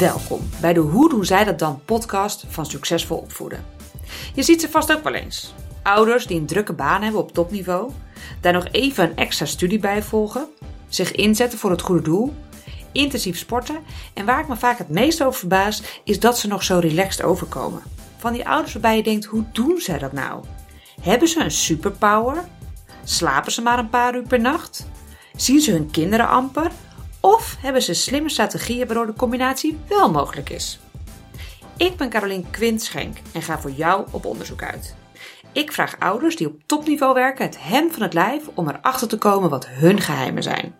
Welkom bij de Hoe doen zij dat dan podcast van Succesvol Opvoeden. Je ziet ze vast ook wel eens. Ouders die een drukke baan hebben op topniveau, daar nog even een extra studie bij volgen, zich inzetten voor het goede doel, intensief sporten en waar ik me vaak het meest over verbaas is dat ze nog zo relaxed overkomen. Van die ouders waarbij je denkt, hoe doen zij dat nou? Hebben ze een superpower? Slapen ze maar een paar uur per nacht? Zien ze hun kinderen amper? Of hebben ze slimme strategieën waardoor de combinatie wel mogelijk is? Ik ben Carolien Quintschenk en ga voor jou op onderzoek uit. Ik vraag ouders die op topniveau werken het hem van het lijf om erachter te komen wat hun geheimen zijn.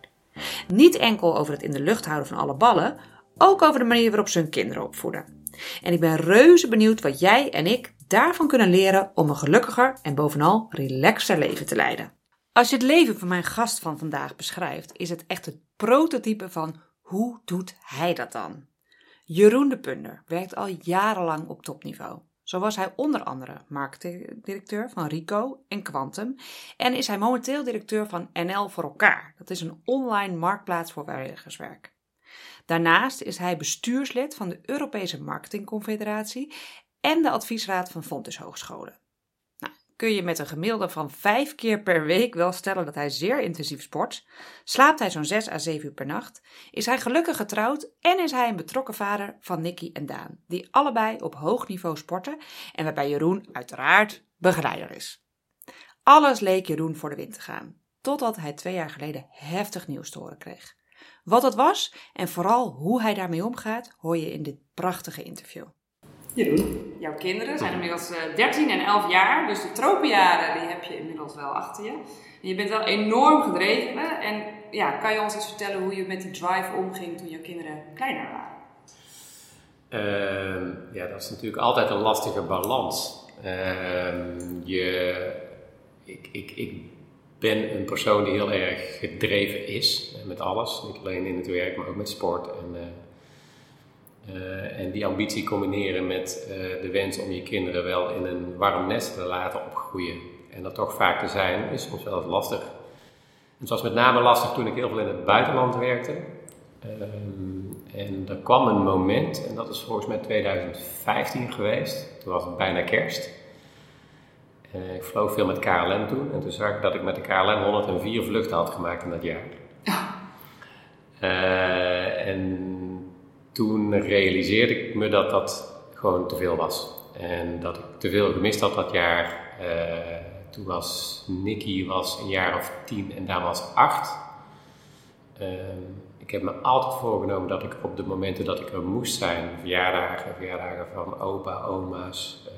Niet enkel over het in de lucht houden van alle ballen, ook over de manier waarop ze hun kinderen opvoeden. En ik ben reuze benieuwd wat jij en ik daarvan kunnen leren om een gelukkiger en bovenal relaxter leven te leiden. Als je het leven van mijn gast van vandaag beschrijft, is het echt het prototype van hoe doet hij dat dan? Jeroen de Punder werkt al jarenlang op topniveau. Zo was hij onder andere marketingdirecteur van Rico en Quantum en is hij momenteel directeur van NL voor elkaar. Dat is een online marktplaats voor vrijwilligerswerk. Daarnaast is hij bestuurslid van de Europese Marketingconfederatie en de adviesraad van Fontes Hogescholen kun je met een gemiddelde van vijf keer per week wel stellen dat hij zeer intensief sport. Slaapt hij zo'n 6 à 7 uur per nacht. Is hij gelukkig getrouwd en is hij een betrokken vader van Nicky en Daan, die allebei op hoog niveau sporten en waarbij Jeroen uiteraard begeleider is. Alles leek Jeroen voor de wind te gaan, totdat hij twee jaar geleden heftig nieuws te horen kreeg. Wat dat was en vooral hoe hij daarmee omgaat, hoor je in dit prachtige interview. Jeroen, jouw kinderen zijn inmiddels 13 eh, en 11 jaar, dus de tropenjaren die heb je inmiddels wel achter je. En je bent wel enorm gedreven. En ja, kan je ons eens vertellen hoe je met die drive omging toen jouw kinderen kleiner waren? Uh, ja, dat is natuurlijk altijd een lastige balans. Uh, je, ik, ik, ik ben een persoon die heel erg gedreven is met alles. Niet alleen in het werk, maar ook met sport en uh, en die ambitie combineren met uh, de wens om je kinderen wel in een warm nest te laten opgroeien. En dat toch vaak te zijn, is soms wel lastig. Het was met name lastig toen ik heel veel in het buitenland werkte. Um, en er kwam een moment, en dat is volgens mij 2015 geweest. Toen was het bijna kerst. Uh, ik vloog veel met KLM toen. En toen zag ik dat ik met de KLM 104 vluchten had gemaakt in dat jaar. en toen realiseerde ik me dat dat gewoon te veel was. En dat ik te veel gemist had dat jaar. Uh, toen was Nicky was een jaar of tien en Daan was acht. Uh, ik heb me altijd voorgenomen dat ik op de momenten dat ik er moest zijn, verjaardagen, verjaardagen van opa, oma's, uh,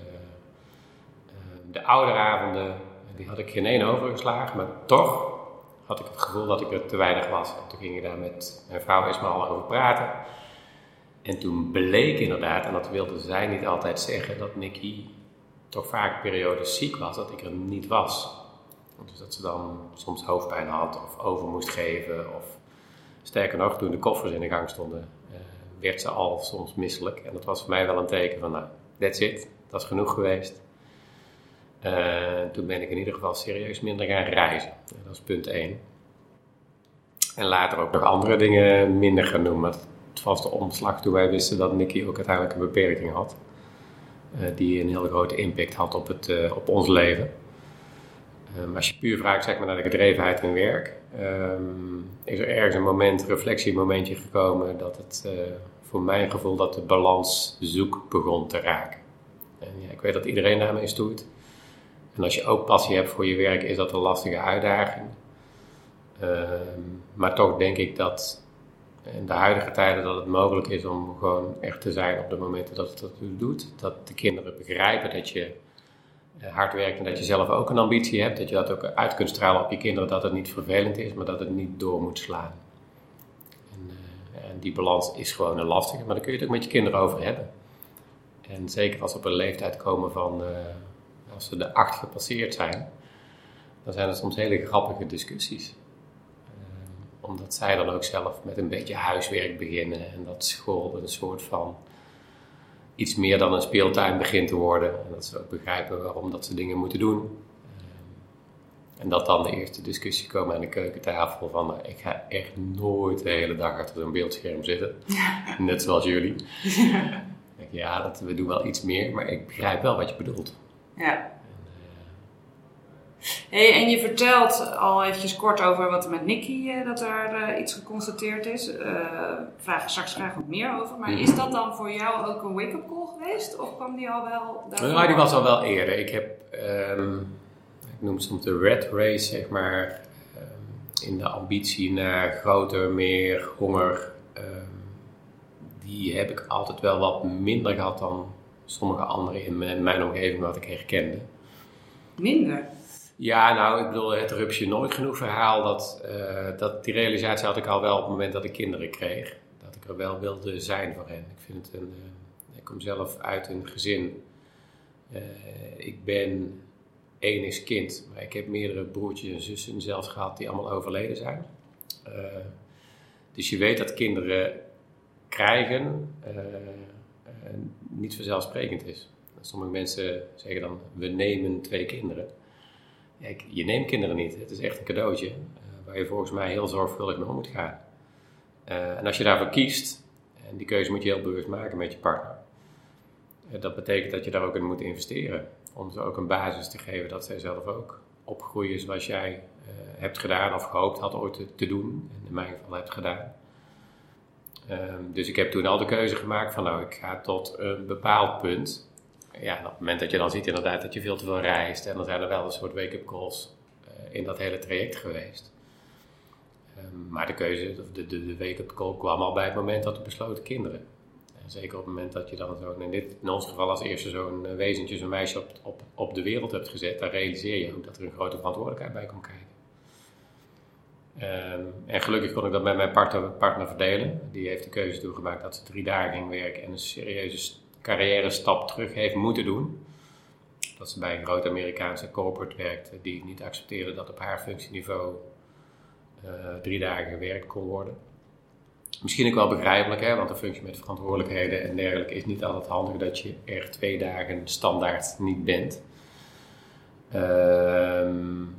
de ouderavonden, die had ik geen één overgeslagen, maar toch had ik het gevoel dat ik er te weinig was. En toen ging ik daar met mijn vrouw Ismael over praten. En toen bleek inderdaad, en dat wilde zij niet altijd zeggen, dat Nicky toch vaak periodes ziek was, dat ik er niet was. Dus dat ze dan soms hoofdpijn had of over moest geven. Of sterker nog, toen de koffers in de gang stonden, uh, werd ze al soms misselijk. En dat was voor mij wel een teken van, nou, that's it, dat is genoeg geweest. Uh, toen ben ik in ieder geval serieus minder gaan reizen. Dat is punt 1. En later ook nog andere dingen minder gaan doen. Was de omslag toen wij wisten dat Nicky ook uiteindelijk een beperking had. Uh, die een heel grote impact had op, het, uh, op ons leven. Um, als je puur vraagt zeg maar, naar de gedrevenheid in werk, um, is er ergens een moment, reflectiemomentje gekomen dat het uh, voor mijn gevoel dat de balans zoek begon te raken. En ja, ik weet dat iedereen daarmee stoeit. En als je ook passie hebt voor je werk, is dat een lastige uitdaging. Um, maar toch denk ik dat in de huidige tijden dat het mogelijk is om gewoon echt te zijn op de momenten dat het dat doet. Dat de kinderen begrijpen dat je eh, hard werkt en dat je zelf ook een ambitie hebt. Dat je dat ook uit kunt stralen op je kinderen, dat het niet vervelend is, maar dat het niet door moet slaan. En, uh, en die balans is gewoon een lastige, maar daar kun je het ook met je kinderen over hebben. En zeker als ze op een leeftijd komen van, uh, als ze de acht gepasseerd zijn, dan zijn er soms hele grappige discussies omdat zij dan ook zelf met een beetje huiswerk beginnen en dat school een soort van iets meer dan een speeltuin begint te worden. En dat ze ook begrijpen waarom dat ze dingen moeten doen. En dat dan de eerste discussie komen aan de keukentafel van ik ga echt nooit de hele dag achter zo'n beeldscherm zitten. Net zoals jullie. Ja, ja dat, we doen wel iets meer, maar ik begrijp wel wat je bedoelt. Ja. Hey, en je vertelt al eventjes kort over wat er met Nicky, uh, dat er uh, iets geconstateerd is. Uh, vraag straks graag wat meer over. Maar is dat dan voor jou ook een wake-up call geweest? Of kwam die al wel daarvoor? Ja, die was al wel eerder. Ik heb, um, ik noem het soms de red race, zeg maar. Um, in de ambitie naar groter, meer honger. Um, die heb ik altijd wel wat minder gehad dan sommige anderen in mijn, mijn omgeving wat ik herkende. Minder? Ja, nou, ik bedoel, het rupsje nooit genoeg verhaal. Dat, uh, dat, die realisatie had ik al wel op het moment dat ik kinderen kreeg. Dat ik er wel wilde zijn voor hen. Ik vind het een... Uh, ik kom zelf uit een gezin. Uh, ik ben enig kind, maar ik heb meerdere broertjes en zussen zelfs gehad die allemaal overleden zijn. dus je weet dat kinderen krijgen niet vanzelfsprekend is. Sommige mensen zeggen dan, we nemen twee kinderen je neemt kinderen niet. Het is echt een cadeautje uh, waar je volgens mij heel zorgvuldig mee om moet gaan. Uh, en als je daarvoor kiest, en die keuze moet je heel bewust maken met je partner, uh, dat betekent dat je daar ook in moet investeren. Om ze ook een basis te geven dat zij zelf ook opgroeien zoals jij hebt gedaan of gehoopt had ooit te, te, doen. En in mijn geval hebt gedaan. Ehm, dus ik heb toen al de keuze gemaakt van nou, ik ga tot een bepaald punt ja, op het moment dat je dan ziet inderdaad dat je veel te veel reist, en dan zijn er wel een soort wake-up calls uh, in dat hele traject geweest. Um, maar de keuze, de, de, de wake-up call kwam al bij het moment dat we besloten kinderen. En zeker op het moment dat je dan zo, in, dit, in ons geval als eerste zo'n wezentje, zo'n meisje op, op, op de wereld hebt gezet, dan realiseer je ook dat er een grote verantwoordelijkheid bij komt kijken. Um, en gelukkig kon ik dat met mijn partner, partner verdelen. Die heeft de keuze toegemaakt dat ze drie dagen ging werken en een serieuze carrière stap terug heeft moeten doen. Dat ze bij een groot Amerikaanse corporate werkte die niet accepteerde dat op haar functieniveau uh, drie dagen gewerkt kon worden. Misschien ook wel begrijpelijk, hè, want een functie met verantwoordelijkheden en dergelijke is niet altijd handig dat je er twee dagen standaard niet bent. Um,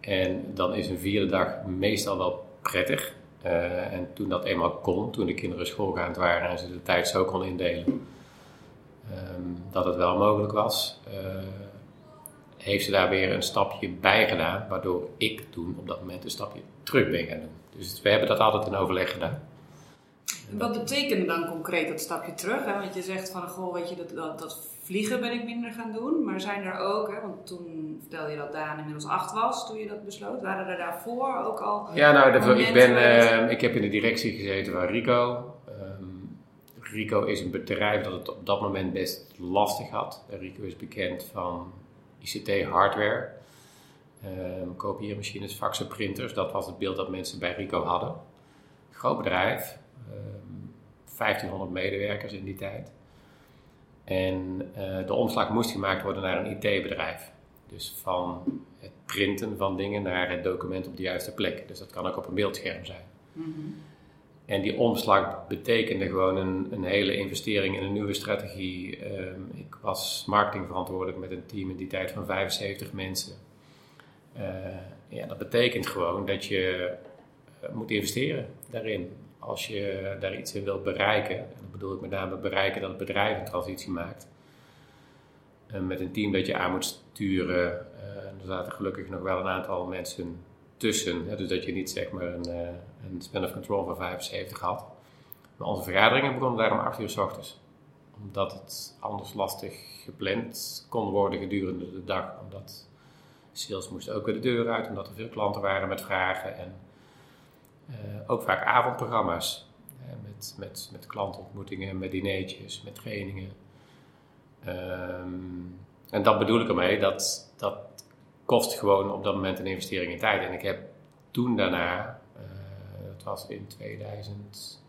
en dan is een vierde dag meestal wel prettig. Uh, en toen dat eenmaal kon, toen de kinderen schoolgaand waren en ze de tijd zo kon indelen, Ehm, dat het wel mogelijk was, uh, heeft ze daar weer een stapje bij gedaan, waardoor ik toen op dat moment een stapje terug ben gaan doen. Dus we hebben dat altijd in overleg gedaan. Wat betekende dan concreet dat stapje terug? Hè? Want je zegt van, goh, weet je, dat, dat, dat, vliegen ben ik minder gaan doen. Maar zijn er ook, hè, want toen vertelde je dat Daan inmiddels acht was toen je dat besloot. Waren er daarvoor ook al Ja, nou, ik, ben, uh, ik heb in de directie gezeten van Rico. Rico is een bedrijf dat het op dat moment best lastig had. Rico is bekend van ICT-hardware, um, kopieermachines, faxen, printers. Dat was het beeld dat mensen bij Rico hadden. Groot bedrijf, um, ehm, 1500 medewerkers in die tijd. En uh, de omslag moest gemaakt worden naar een IT-bedrijf. Dus van het printen van dingen naar het document op de juiste plek. Dus dat kan ook op een beeldscherm zijn. Mm en die omslag betekende gewoon een, een, hele investering in een nieuwe strategie. Um, ik was marketingverantwoordelijk met een team in die tijd van 75 mensen. Uh, ja, dat betekent gewoon dat je uh, moet investeren daarin. Als je daar iets in wilt bereiken, en dan bedoel ik met name bereiken dat het bedrijf een transitie maakt. Uh, met een team dat je aan moet sturen. er zaten gelukkig nog wel een aantal mensen tussen. Dus dat je niet zeg maar een, uh, een span of control van 75 had. Maar onze vergaderingen begonnen daar om 8 uur s ochtends. Omdat het anders lastig gepland kon worden gedurende de dag. Omdat sales moesten ook weer de deur uit, omdat er veel klanten waren met vragen. En uh, ook vaak avondprogramma's. met, met, met klantontmoetingen, met dineetjes, met trainingen. Um, en dat bedoel ik ermee, dat, dat kost gewoon op dat moment een investering in tijd. En ik heb toen daarna, uh, dat was in 2011,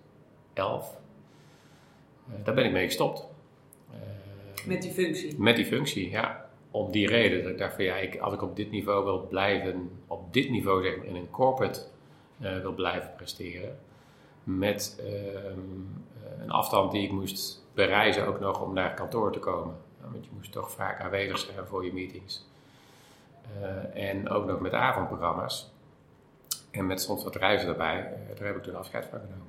uh, eh, daar ben ik mee gestopt. Uh, met die functie? Met die functie, ja. Om die reden dat ik dacht van ja, ik, als ik op dit niveau wil blijven, op dit niveau zeg maar in een corporate wil blijven presteren, met ehm, een afstand die ik moest bereizen ook nog om naar kantoor te komen. Want je moest toch vaak aanwezig zijn voor je meetings. Eh, en ook nog met avondprogramma's. En met soms wat reizen daarbij. Eh, daar heb ik toen afscheid van genomen.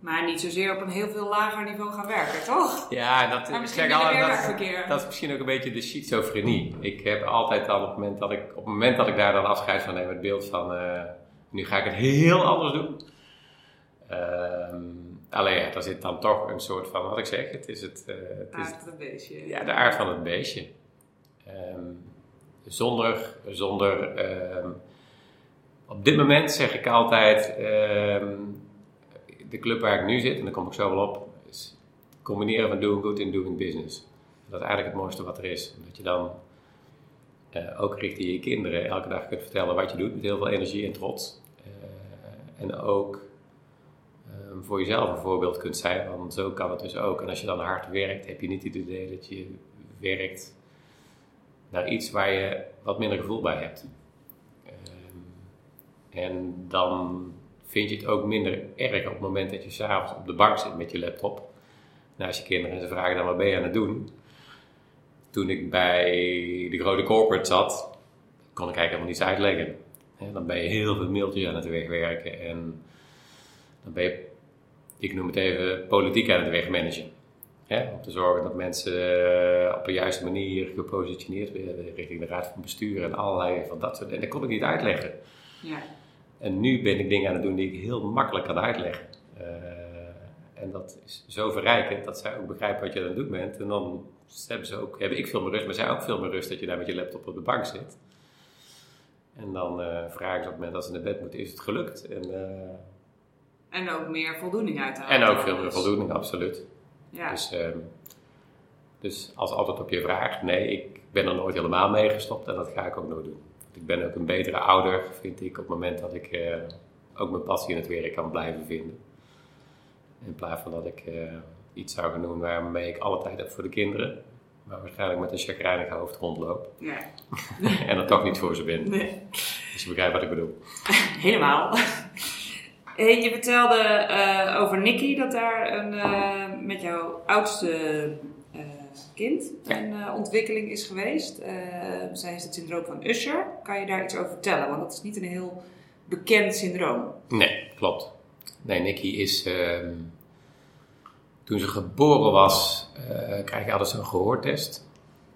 Maar niet zozeer op een heel veel lager niveau gaan werken, toch? Ja, dat, Maar misschien werkverkeer. dat, dat is misschien ook een beetje de schizofrenie. Ik heb altijd dan op het moment dat ik, op het moment dat ik daar dan afscheid van neem, het beeld van eh, nu ga ik het heel anders doen. Ehm, alleen ja, daar zit dan toch een soort van, wat ik zeg, het is het, het is Aard van het beestje. ja, de aard van het beestje. Ehm, zonder, zonder ehm, op dit moment zeg ik altijd, ehm, de club waar ik nu zit, en daar kom ik zo wel op, is combineren van doing good en doing business. Dat is eigenlijk het mooiste wat er is. Dat je dan eh, ook richting je kinderen elke dag kunt vertellen wat je doet met heel veel energie en trots. Eh, en ook voor jezelf een voorbeeld kunt zijn, want zo kan het dus ook. En als je dan hard werkt, heb je niet het idee dat je werkt naar iets waar je wat minder gevoel bij hebt. Ehm, en dan vind je het ook minder erg op het moment dat je s'avonds op de bank zit met je laptop naast je kinderen en ze vragen dan wat ben je aan het doen. Toen ik bij de grote corporate zat, kon ik eigenlijk helemaal niets uitleggen. Dan ben je heel veel mailtjes aan het wegwerken en dan ben je, ik noem het even, politiek aan het wegmanagen. Hè, om te zorgen dat mensen eh, op de juiste manier gepositioneerd werden richting de raad van bestuur en allerlei van dat soort En dat kon ik niet uitleggen. Ja. En nu ben ik dingen aan het doen die ik heel makkelijk kan uitleggen. Eh, en dat is zo verrijkend dat zij ook begrijpen wat je aan het doen bent. En dan hebben ze ook, heb ik veel meer rust, maar zij ook veel meer rust dat je daar met je laptop op de bank zit. En dan eh, vragen ze op het moment dat ze naar bed moeten, is het gelukt? En, En ook meer voldoening uithalen. en ook veel meer voldoening, absoluut. Ja. Dus, ehm, dus als antwoord op je vraag, nee, ik ben er nooit helemaal mee gestopt en dat ga ik ook nooit doen. Ik ben ook een betere ouder, vind ik, op het moment dat ik eh, ook mijn passie in het werk kan blijven vinden. In plaats van dat ik eh, iets zou gaan doen waarmee ik alle tijd heb voor de kinderen, maar waarschijnlijk met een chagrijnig hoofd rondloop ja. en er toch niet voor ze ben. Nee. Dus je begrijpt wat ik bedoel. Helemaal. Hey, je vertelde eh, over Nicky dat daar een, eh, met jouw oudste eh, kind een ontwikkeling is geweest. Zij heeft het syndroom van Usher. Kan je daar iets over vertellen? Want dat is niet een heel bekend syndroom. Nee, klopt. Nee, Nicky is. ehm, toen ze geboren was, krijg je altijd zo'n gehoortest.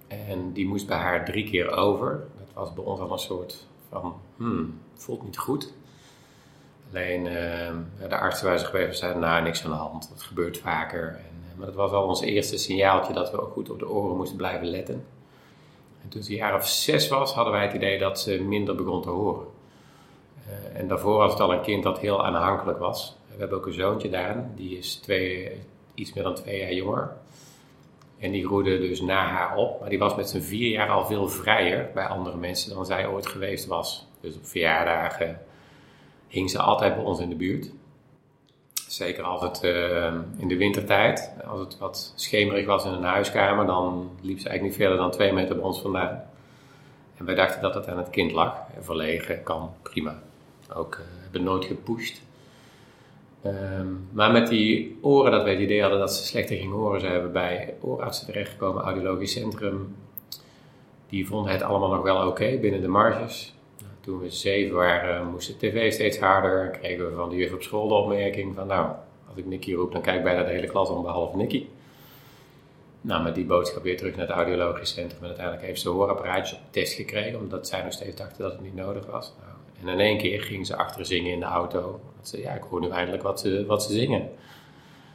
En die moest bij haar drie keer over. Dat was bij ons al een soort van. Hmm, voelt niet goed. Alleen ehm, de artsen waar ze geweest zijn, nou, niks aan de hand. Dat gebeurt vaker. En, eh, maar dat was al ons eerste signaaltje dat we ook goed op de oren moesten blijven letten. En toen ze een jaar of zes was, hadden wij het idee dat ze minder begon te horen. Eh, en daarvoor was het al een kind dat heel aanhankelijk was. We hebben ook een zoontje Daan, die is twee, iets meer dan twee jaar jonger. En die groeide dus na haar op, maar die was met zijn vier jaar al veel vrijer bij andere mensen dan zij ooit geweest was. Dus op verjaardagen hing ze altijd bij ons in de buurt. Zeker als het eh, in de wintertijd, als het wat schemerig was in een huiskamer, dan liep ze eigenlijk niet verder dan twee meter bij ons vandaan. En wij dachten dat het aan het kind lag. En verlegen kan, prima. Ook eh, hebben nooit gepusht. Ehm, maar met die oren, dat we het idee hadden dat ze slechter ging horen, zijn we bij oorartsen terechtgekomen, audiologisch centrum. Die vonden het allemaal nog wel oké binnen de marges. Toen we zeven waren, moest de tv steeds harder. Kregen we van de juf op school de opmerking van, nou, als ik Nicky roep, dan kijkt bijna de hele klas om, behalve Nicky. Nou, met die boodschap weer terug naar het audiologisch centrum. En uiteindelijk heeft ze hoorapparaatjes op test gekregen, omdat zij nog steeds dachten dat het niet nodig was. Nou, en in één keer ging ze achter zingen in de auto. Dat ze, ja, ik hoor nu eindelijk wat ze, wat ze zingen.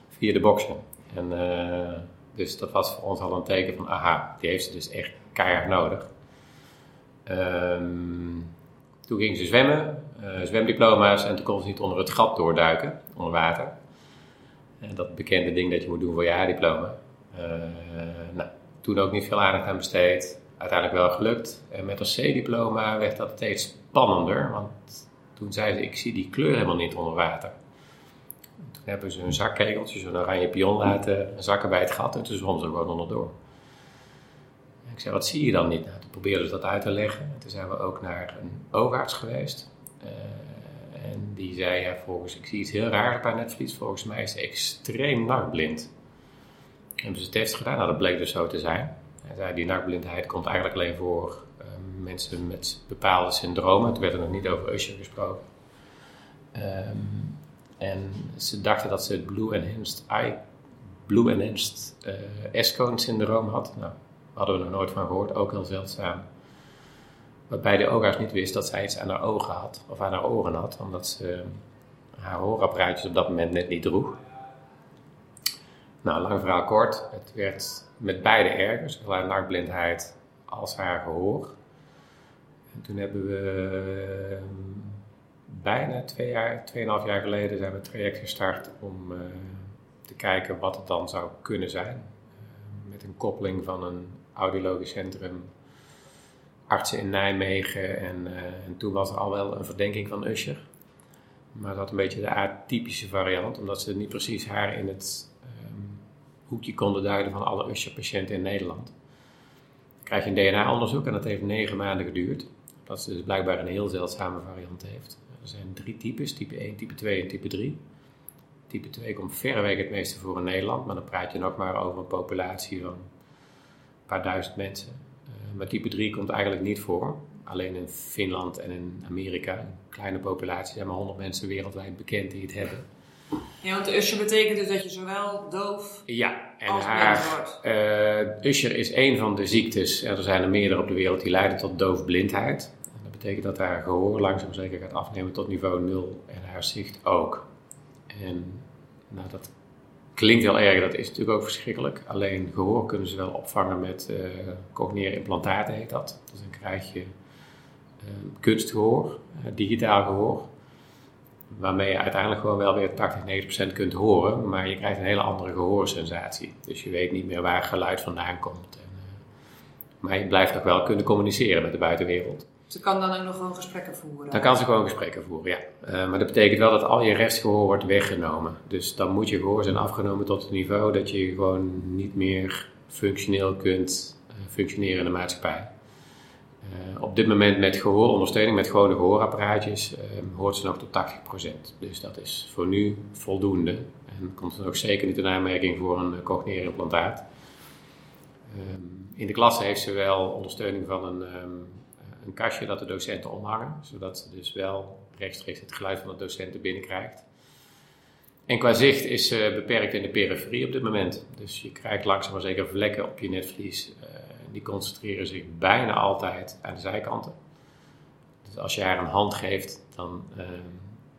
Via de boxen. En eh, dus dat was voor ons al een teken van, aha, die heeft ze dus echt keihard nodig. Ehm, toen ging ze zwemmen, eh, zwemdiploma's, en toen kon ze niet onder het gat doorduiken, onder water. En dat bekende ding dat je moet doen voor je haar-diploma. Eh, nou, toen ook niet veel aandacht aan besteed. Uiteindelijk wel gelukt. En met een C-diploma werd dat steeds spannender. Want toen zei ze, ik zie die kleur helemaal niet onder water. Toen hebben ze een zakkegeltje, zo'n oranje pion laten zakken bij het gat. En toen zwom ze gewoon onderdoor. En ik zei, wat zie je dan niet? Nou, toen probeerden ze dat uit te leggen. En toen zijn we ook naar een oogarts geweest. Eh, en die zei, ja, volgens, ik zie iets heel raars bij Netflix. Volgens mij is ze extreem nachtblind. Hebben ze test gedaan? Nou, dat bleek dus zo te zijn. Hij zei, die nachtblindheid komt eigenlijk alleen voor ehm, mensen met bepaalde syndromen. Toen werd er nog niet over Usher gesproken. Ehm, en ze dachten dat ze het Blue Enhanced Eye, Blue Enhanced uh, S-cone syndroom had. Nou, hadden we nog nooit van gehoord, ook heel zeldzaam. Waarbij de oogarts niet wist dat zij iets aan haar ogen had, of aan haar oren had, omdat ze haar hoorapparaatjes op dat moment net niet droeg. Nou, lang verhaal kort. Het werd met beide erger, zowel haar nachtblindheid als haar gehoor. En toen hebben we ehm, bijna twee jaar, tweeënhalf jaar geleden zijn we een traject gestart om uh, te kijken wat het dan zou kunnen zijn. Uh, met een koppeling van een audiologisch centrum, artsen in Nijmegen en, uh, en, toen was er al wel een verdenking van Usher. Maar dat een beetje de atypische variant, omdat ze niet precies haar in het um, hoekje konden duiden van alle Usher-patiënten in Nederland. Dan krijg je een DNA-onderzoek en dat heeft negen maanden geduurd. Dat ze dus blijkbaar een heel zeldzame variant heeft. Er zijn drie types, type 1, type 2 en type 3. Type 2 komt verreweg het meeste voor in Nederland, maar dan praat je nog maar over een populatie van paar duizend mensen. Uh, maar type 3 komt eigenlijk niet voor. Alleen in Finland en in Amerika, een kleine populatie, zijn maar 100 mensen wereldwijd bekend die het hebben. Ja, want Usher betekent dus dat je zowel doof ja, en als haar, wordt. Uh, Usher is een van de ziektes, er zijn er meerdere op de wereld, die leiden tot doofblindheid. Dat betekent dat haar gehoor langzaam zeker gaat afnemen tot niveau 0 en haar zicht ook. En nou, dat klinkt heel erg, dat is natuurlijk ook verschrikkelijk. Alleen gehoor kunnen ze wel opvangen met uh, implantaten, heet dat. Dus dan krijg je uh, kunstgehoor, uh, digitaal gehoor. Waarmee je uiteindelijk gewoon wel weer 80, 90% kunt horen, maar je krijgt een hele andere gehoorsensatie. Dus je weet niet meer waar geluid vandaan komt. En, maar je blijft nog wel kunnen communiceren met de buitenwereld. Ze kan dan ook nog gewoon gesprekken voeren. Dan kan ze gewoon gesprekken voeren, ja. Uh, maar dat betekent wel dat al je restgehoor wordt weggenomen. Dus dan moet je gehoor zijn afgenomen tot het niveau dat je gewoon niet meer functioneel kunt uh, functioneren in de maatschappij. Uh, op dit moment met gehoorondersteuning, met gewone gehoorapparaatjes, hoort ze nog tot 80%. Dus dat is voor nu voldoende. En komt er ook zeker niet in aanmerking voor een cochleaire implantaat. Um, in de klas heeft ze wel ondersteuning van een um, een kastje dat de docenten omhangen, zodat ze dus wel rechtstreeks het geluid van de docenten binnenkrijgt. En qua zicht is ze beperkt in de periferie op dit moment. Dus je krijgt langzaam maar zeker vlekken op je netvlies. Uh, die concentreren zich bijna altijd aan de zijkanten. Dus als je haar een hand geeft, dan, uh,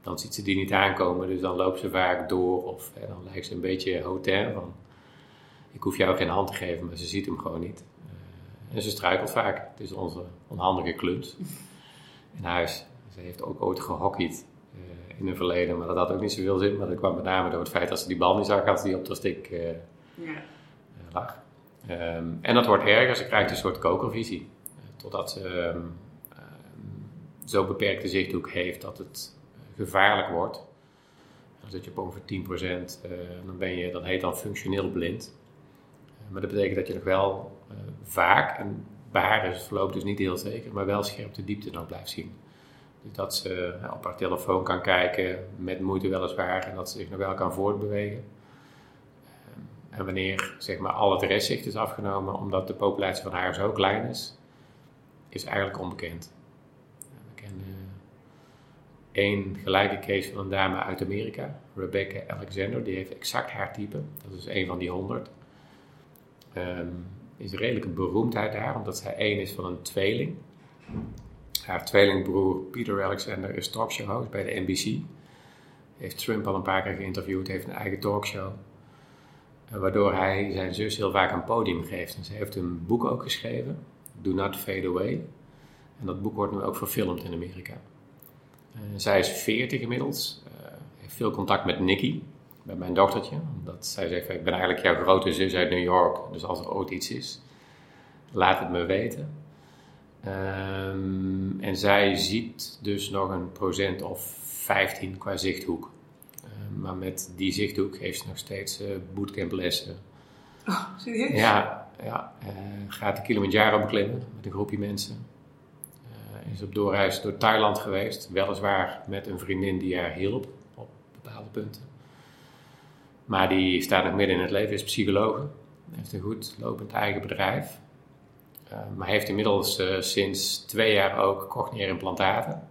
dan ziet ze die niet aankomen. Dus dan loopt ze vaak door of dan lijkt ze een beetje hotel. Ik hoef jou geen hand te geven, maar ze ziet hem gewoon niet. En ze struikelt vaak. Het is onze onhandige klunt in huis. Ze heeft ook ooit gehockeyd uh, in het verleden, maar dat had ook niet zoveel zin. Maar dat kwam met name door het feit dat ze die bal niet zag als die op de stick uh, ja. uh, lag. Um, en dat wordt erger. Ze krijgt een soort kokervisie. totdat ze um, zo beperkte zichthoek heeft dat het gevaarlijk wordt. Dan zit je op ongeveer 10%. dan, ben je, dat heet dan functioneel blind. maar dat betekent dat je nog wel uh, vaak, en bij haar is het verloop dus niet heel zeker, maar wel scherp de diepte nog blijft zien. Dus dat ze uh, op haar telefoon kan kijken, met moeite weliswaar, en dat ze zich nog wel kan voortbewegen. Uh, en wanneer zeg maar, al het restzicht is afgenomen, omdat de populatie van haar zo klein is, is eigenlijk onbekend. We kennen één gelijke case van een dame uit Amerika, Rebecca Alexander, die heeft exact haar type. Dat is een van die honderd. Um, is redelijk een beroemdheid daar, omdat zij één is van een tweeling. Haar tweelingbroer Peter Alexander is talkshow host bij de NBC. Heeft Trump al een paar keer geïnterviewd, heeft een eigen talkshow. Waardoor hij zijn zus heel vaak een podium geeft. Ze heeft een boek ook geschreven, Do Not Fade Away. En dat boek wordt nu ook verfilmd in Amerika. Uh, zij is 40 inmiddels, uh, heeft veel contact met Nicky, met mijn dochtertje. Omdat zij zegt, ik ben eigenlijk jouw grote zus uit New York. Dus als er ooit iets is, laat het me weten. Um, en zij ziet dus nog een procent of 15 qua zichthoek. Um, maar met die zichthoek heeft ze nog steeds uh, bootcamplessen. Oh, serieus? Ja, ja uh, gaat de Kilimanjaro beklimmen met een groepje mensen. Uh, is op doorreis door Thailand geweest. Weliswaar met een vriendin die haar hielp op bepaalde punten. Maar die staat nog midden in het leven, is psycholoog. Heeft een goed lopend eigen bedrijf. Uh, maar heeft inmiddels sinds twee jaar ook cochleaire implantaten.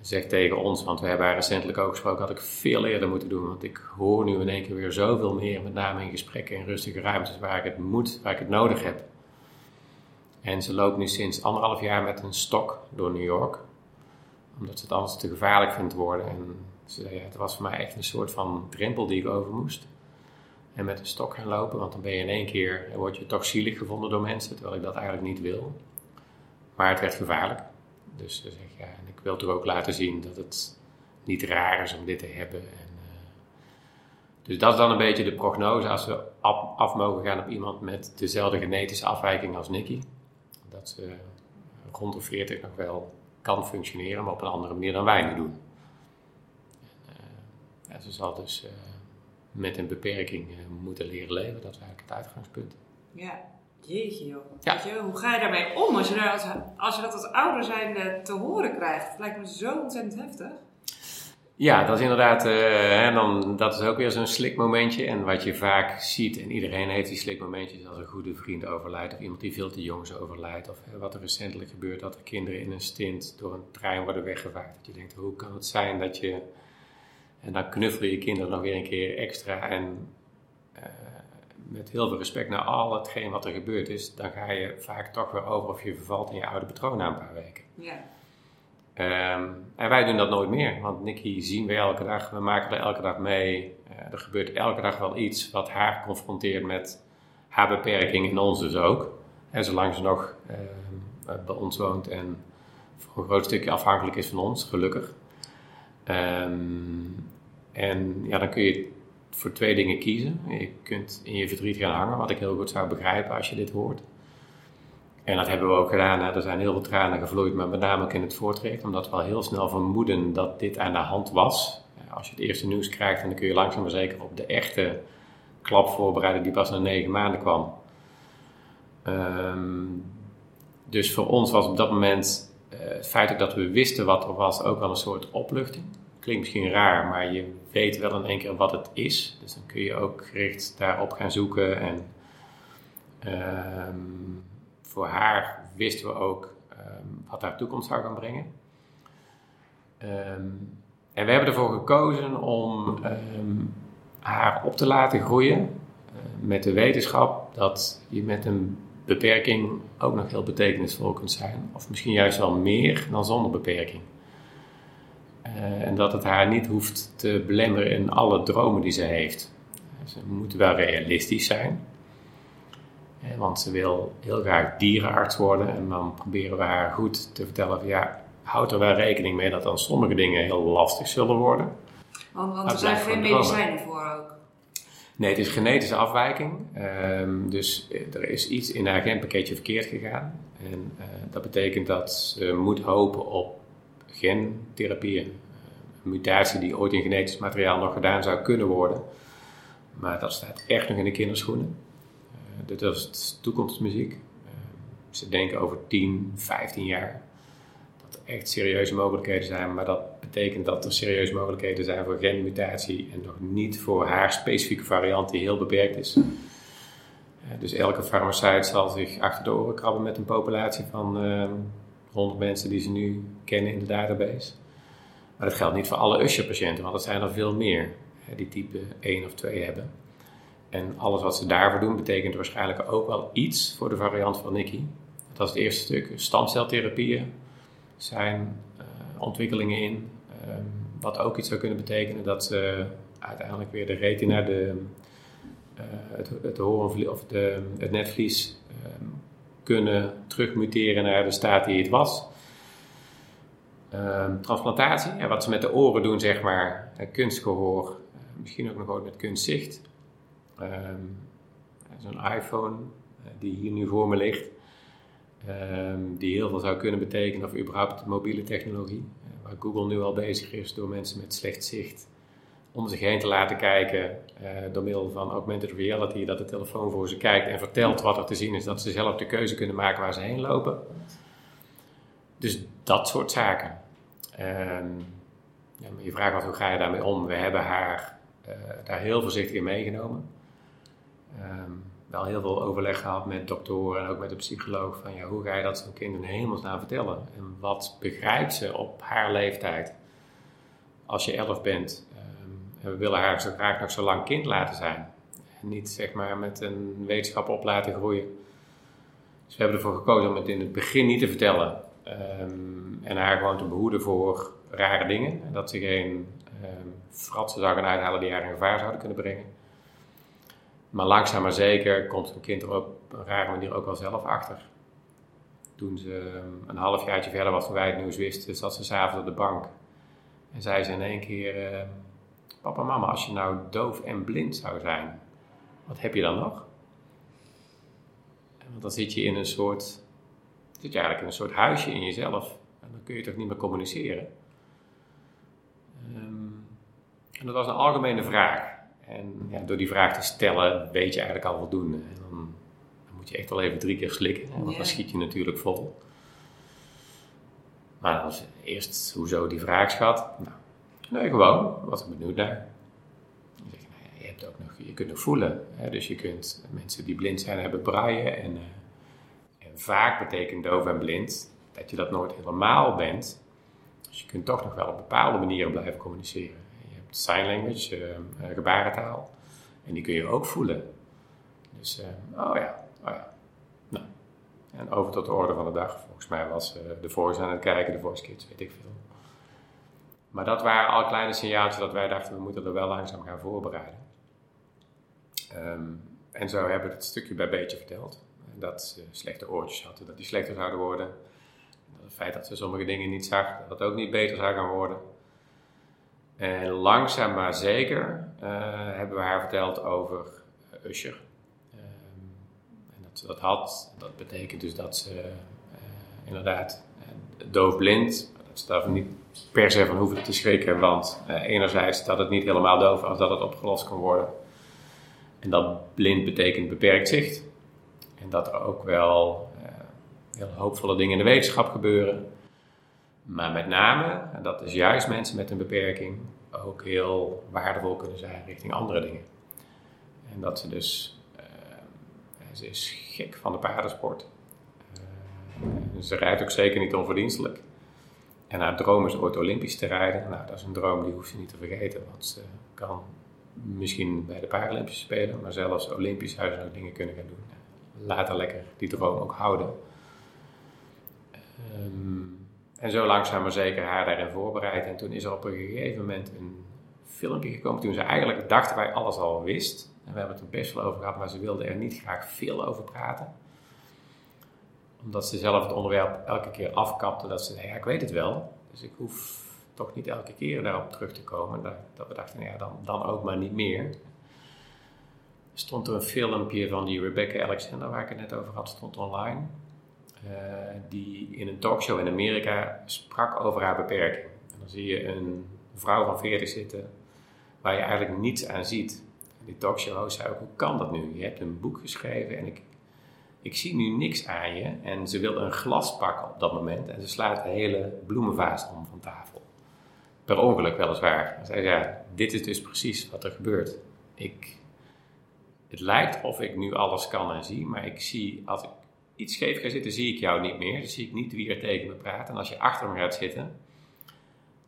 Zegt tegen ons, want we hebben haar recentelijk ook gesproken, had ik veel eerder moeten doen. Want ik hoor nu in één keer weer zoveel meer, met name in gesprekken in rustige ruimtes waar ik het moet, waar ik het nodig heb. En ze loopt nu sinds anderhalf jaar met een stok door New York. Omdat ze het anders te gevaarlijk vindt worden. En zei, ja, het was voor mij echt een soort van drempel die ik over moest. En met een stok gaan lopen, want dan ben je in één keer, word je toch zielig gevonden door mensen, terwijl ik dat eigenlijk niet wil. Maar het werd gevaarlijk. Dus ze zegt, ja, en ik wil toch ook laten zien dat het niet raar is om dit te hebben. En, uh, dus dat is dan een beetje de prognose als we af, af mogen gaan op iemand met dezelfde genetische afwijking als Nicky dat ze rond de 40 nog wel kan functioneren, maar op een andere manier dan wij nu doen. Ja, ze zal dus uh, met een beperking uh, moeten leren leven, dat is eigenlijk het uitgangspunt. Ja, jeetje joh. Ja. Je, hoe ga je daarmee om als je, daar als, als je dat als ouder zijn te horen krijgt? Het lijkt me zo ontzettend heftig. Ja, dat is inderdaad, uh, dan, dat is ook weer zo'n slikmomentje. En wat je vaak ziet, en iedereen heeft die slikmomentjes als een goede vriend overlijdt, of iemand die veel te jong is overlijdt, of wat er recentelijk gebeurt, dat er kinderen in een stint door een trein worden weggevaagd. Dat je denkt, hoe kan het zijn dat je, en dan knuffel je kinderen nog weer een keer extra en uh, met heel veel respect naar al hetgeen wat er gebeurd is, dan ga je vaak toch weer over of je vervalt in je oude patroon na een paar weken. Ja. Um, en wij doen dat nooit meer, want Nicky zien we elke dag, we maken er elke dag mee. Uh, er gebeurt elke dag wel iets wat haar confronteert met haar beperking en ons dus ook. En zolang ze nog uh, bij ons woont en voor een groot stukje afhankelijk is van ons, gelukkig. Um, en ja, dan kun je voor twee dingen kiezen. Je kunt in je verdriet gaan hangen, wat ik heel goed zou begrijpen als je dit hoort. En dat hebben we ook gedaan. Er zijn heel veel tranen gevloeid, maar met name ook in het voortraject, omdat we al heel snel vermoeden dat dit aan de hand was. Als je het eerste nieuws krijgt, dan kun je langzaam maar zeker op de echte klap voorbereiden die pas na negen maanden kwam. Um, dus voor ons was op dat moment het feit dat we wisten wat er was ook wel een soort opluchting. Klinkt misschien raar, maar je weet wel in één keer wat het is. Dus dan kun je ook gericht daarop gaan zoeken en um, voor haar wisten we ook um, wat haar toekomst zou gaan brengen. Um, en we hebben ervoor gekozen om haar op te laten groeien uh, met de wetenschap dat je met een beperking ook nog heel betekenisvol kunt zijn. Of misschien juist wel meer dan zonder beperking. Uh, en dat het haar niet hoeft te belemmeren in alle dromen die ze heeft. Ze moeten wel realistisch zijn. Want ze wil heel graag dierenarts worden. En dan proberen we haar goed te vertellen van ja, houd er wel rekening mee dat dan sommige dingen heel lastig zullen worden. Want, want er zijn geen medicijnen voor ook. Nee, het is genetische afwijking. Um, dus er is iets in haar genpakketje verkeerd gegaan. En uh, dat betekent dat ze moet hopen op gentherapieën. Uh, een mutatie die ooit in genetisch materiaal nog gedaan zou kunnen worden. Maar dat staat echt nog in de kinderschoenen dit was toekomstmuziek. Ehm, ze denken over 10, 15 jaar dat er echt serieuze mogelijkheden zijn, maar dat betekent dat er serieuze mogelijkheden zijn voor genmutatie en nog niet voor haar specifieke variant die heel beperkt is. dus elke farmaceut zal zich achter de oren krabben met een populatie van uh, ehm, 100 mensen die ze nu kennen in de database. Maar dat geldt niet voor alle Usher-patiënten, want er zijn er veel meer die type 1 of 2 hebben. En alles wat ze daarvoor doen betekent waarschijnlijk ook wel iets voor de variant van Nicky. Dat is het eerste stuk. Stamceltherapieën zijn uh, ontwikkelingen in. Um, wat ook iets zou kunnen betekenen dat ze uiteindelijk weer de retina, de, uh, het, het horen of de, het netvlies um, kunnen terugmuteren naar de staat die het was. Um, transplantatie, wat ze met de oren doen, zeg maar, kunstgehoor, uh, misschien ook nog ooit met kunstzicht. Zo'n iPhone die hier nu voor me ligt, die heel veel zou kunnen betekenen, of überhaupt mobiele technologie, waar Google nu al bezig is door mensen met slecht zicht om zich heen te laten kijken uh, door middel van augmented reality, dat de telefoon voor ze kijkt en vertelt wat er te zien is, dat ze zelf de keuze kunnen maken waar ze heen lopen. Dus dat soort zaken. Um, ja, maar je vraagt af hoe ga je daarmee om? We hebben haar uh, daar heel voorzichtig in meegenomen. Um, wel heel veel overleg gehad met doktoren en ook met de psycholoog. Van ja, hoe ga je dat zo'n kind in hemelsnaam vertellen? En wat begrijpt ze op haar leeftijd als je elf bent? Ehm, en we willen haar zo graag nog zo lang kind laten zijn. En niet zeg maar met een wetenschap op laten groeien. Dus we hebben ervoor gekozen om het in het begin niet te vertellen. Ehm, en haar gewoon te behoeden voor rare dingen. En dat ze geen um, fratsen zou gaan uithalen die haar in gevaar zouden kunnen brengen. Maar langzaam maar zeker komt een kind er op een rare manier ook wel zelf achter. Toen ze ehm, een halfjaartje verder was van wij het nieuws wisten, zat ze s'avonds op de bank. En zei ze in één keer, uh, papa mama, als je nou doof en blind zou zijn, wat heb je dan nog? Want dan zit je in een soort, zit je eigenlijk in een soort huisje in jezelf. En dan kun je toch niet meer communiceren. Um, en dat was een algemene vraag. En ja, door die vraag te stellen weet je eigenlijk al voldoende. En dan, dan moet je echt wel even drie keer slikken, want dan schiet je natuurlijk vol. Maar dan was eerst, hoezo die vraag schat? Nou, nee, gewoon, was ik benieuwd naar. Je, zeg, nou ja, je, hebt ook nog, je kunt nog voelen. Hè? Dus je kunt, mensen die blind zijn hebben braaien. En, uh, en vaak betekent doof en blind dat je dat nooit helemaal bent. Dus je kunt toch nog wel op bepaalde manieren blijven communiceren sign language, uh, gebarentaal. En die kun je ook voelen. Dus, uh, oh ja, oh ja. Nou. En over tot de orde van de dag. Volgens mij was de Voice aan het kijken, de Voice Kids, weet ik veel. Maar dat waren al kleine signaaltjes dat wij dachten, we moeten er wel langzaam gaan voorbereiden. Um, en zo hebben we het stukje bij beetje verteld. Dat ze slechte oortjes hadden, dat die slechter zouden worden. Dat het feit dat ze sommige dingen niet zag, dat het ook niet beter zou gaan worden. En langzaam maar zeker uh, hebben we haar verteld over uh, Usher. Um, en dat ze dat had. Dat betekent dus dat ze uh, inderdaad doofblind, dat ze daar niet per se van hoeven te schrikken, want enerzijds dat het niet helemaal doof is, dat het opgelost kan worden. En dat blind betekent beperkt zicht. En dat er ook wel heel hoopvolle dingen in de wetenschap gebeuren. Maar met name, en dat is juist mensen met een beperking, ook heel waardevol kunnen zijn richting andere dingen. En dat ze dus, uh, ze is gek van de paardensport. Uh, ze rijdt ook zeker niet onverdienstelijk. En haar droom is ooit Olympisch te rijden. Nou, dat is een droom die hoeft ze niet te vergeten, want ze kan misschien bij de Paralympische Spelen, maar zelfs Olympisch zou ook dingen kunnen gaan doen. Laat haar lekker die droom ook houden. Um, en zo langzaam maar zeker haar daarin voorbereid. En toen is er op een gegeven moment een filmpje gekomen. Toen ze eigenlijk dachten wij alles al wist. En we hebben het er best wel over gehad, maar ze wilde er niet graag veel over praten. Omdat ze zelf het onderwerp elke keer afkapte. Dat ze zei, ja ik weet het wel. Dus ik hoef toch niet elke keer daarop terug te komen. Dat, dat we dachten, nou ja dan, dan ook maar niet meer. Stond er een filmpje van die Rebecca Alexander, waar ik het net over had, stond online. Eh, die in een talkshow in Amerika sprak over haar beperking. En dan zie je een vrouw van 40 zitten waar je eigenlijk niets aan ziet. En die talkshow zei ook, hoe kan dat nu? Je hebt een boek geschreven en ik, ik zie nu niks aan je. En ze wilde een glas pakken op dat moment en ze slaat een hele bloemenvaas om van tafel. Per ongeluk weliswaar. En zei, ja, dit is dus precies wat er gebeurt. Ik, het lijkt of ik nu alles kan en zie, maar ik zie, als ik iets scheef ga zitten, zie ik jou niet meer. Dan zie ik niet wie er tegen me praat. En als je achter me gaat zitten,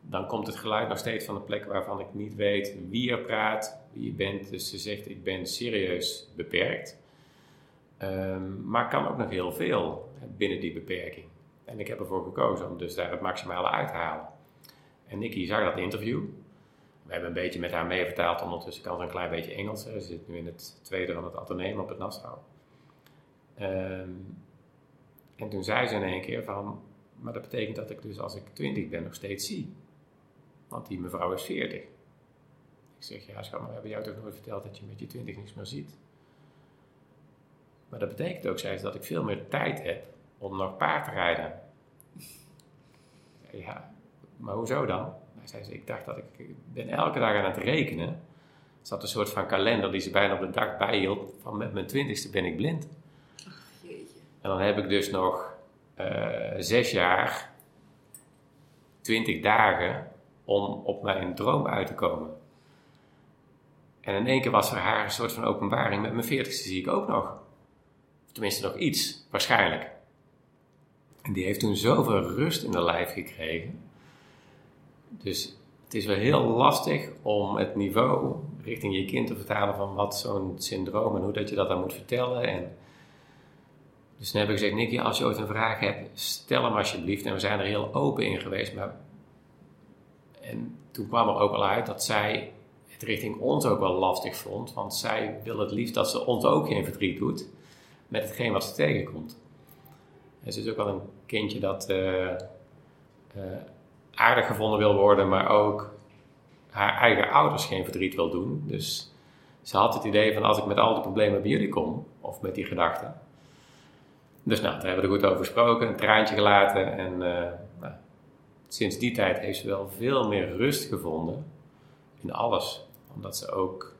dan komt het geluid nog steeds van een plek waarvan ik niet weet wie er praat, wie je bent. Dus ze zegt, ik ben serieus beperkt. Um, maar kan ook nog heel veel binnen die beperking. En ik heb ervoor gekozen om dus daar het maximale uit te halen. En Nikki zag dat interview. We hebben een beetje met haar meevertaald. Ondertussen kan ze een klein beetje Engels. Ze zit nu in het tweede van het ateneum op het Nassau. Um, en toen zei ze in één keer van, maar dat betekent dat ik dus als ik 20 ben nog steeds zie. Want die mevrouw is 40. Ik zeg, ja schat, maar we hebben jou toch nooit verteld dat je met je 20 niks meer ziet. Maar dat betekent ook, zei ze, dat ik veel meer tijd heb om nog paard te rijden. Ja, maar hoezo dan? Nou, zei ze, ik dacht dat ik, ik ben elke dag aan het rekenen. Er zat een soort van kalender die ze bijna op de dag bijhield. Van met mijn twintigste ben ik blind. En dan heb ik dus nog uh, zes jaar, twintig dagen om op mijn droom uit te komen. En in één keer was er haar een soort van openbaring. Met mijn veertigste zie ik ook nog. Tenminste nog iets, waarschijnlijk. En die heeft toen zoveel rust in de lijf gekregen. Dus het is wel heel lastig om het niveau richting je kind te vertalen van wat zo'n syndroom en hoe dat je dat dan moet vertellen. En dus toen heb ik gezegd, Nicky, als je ooit een vraag hebt, stel hem alsjeblieft. En we zijn er heel open in geweest. Maar... En toen kwam er ook al uit dat zij het richting ons ook wel lastig vond. Want zij wil het liefst dat ze ons ook geen verdriet doet met hetgeen wat ze tegenkomt. En ze is ook wel een kindje dat uh, uh, aardig gevonden wil worden, maar ook haar eigen ouders geen verdriet wil doen. Dus ze had het idee van als ik met al die problemen bij jullie kom, of met die gedachten. Dus nou, daar hebben we er goed over gesproken, een traantje gelaten en uh, nou, sinds die tijd heeft ze wel veel meer rust gevonden in alles. Omdat ze ook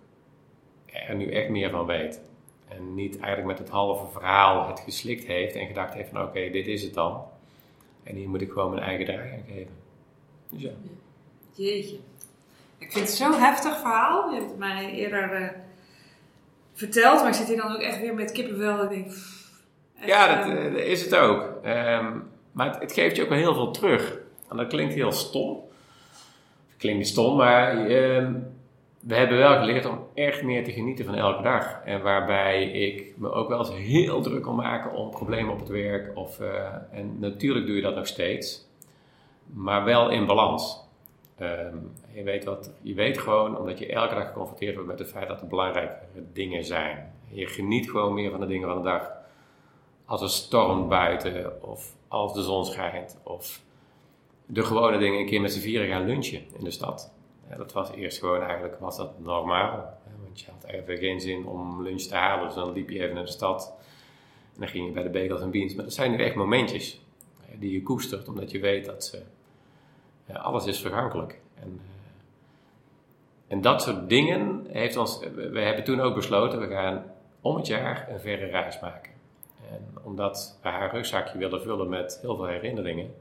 er nu echt meer van weet. En niet eigenlijk met het halve verhaal het geslikt heeft en gedacht heeft van oké, dit is het dan. En hier moet ik gewoon mijn eigen draai aan geven. Dus ja. Jeetje. Ik vind het zo'n heftig verhaal. Je hebt het mij eerder uh, verteld, maar ik zit hier dan ook echt weer met kippenvel. Denk, echt, ja, dat uh, is het ook. Um, maar het, het, geeft je ook wel heel veel terug. En dat klinkt heel stom. Klinkt niet stom, maar uh, we hebben wel geleerd om echt meer te genieten van elke dag. En waarbij ik me ook wel eens heel druk kan maken om problemen op het werk. Of, uh, en natuurlijk doe je dat nog steeds, maar wel in balans. Um, je, weet wat, je weet gewoon, omdat je elke dag geconfronteerd wordt met het feit dat er belangrijke dingen zijn. Je geniet gewoon meer van de dingen van de dag. Als er stormt buiten, of als de zon schijnt, of de gewone dingen een keer met z'n vieren gaan lunchen in de stad. Ja, dat was eerst gewoon eigenlijk was dat normaal. Want je had even geen zin om lunch te halen, dus dan liep je even naar de stad. En dan ging je bij de bagels en beans. Maar dat zijn nu echt momentjes die je koestert, omdat je weet dat alles is vergankelijk. En, en dat soort dingen heeft ons. We hebben toen ook besloten, we gaan om het jaar een verre reis maken. Omdat we haar rugzakje willen vullen met heel veel herinneringen,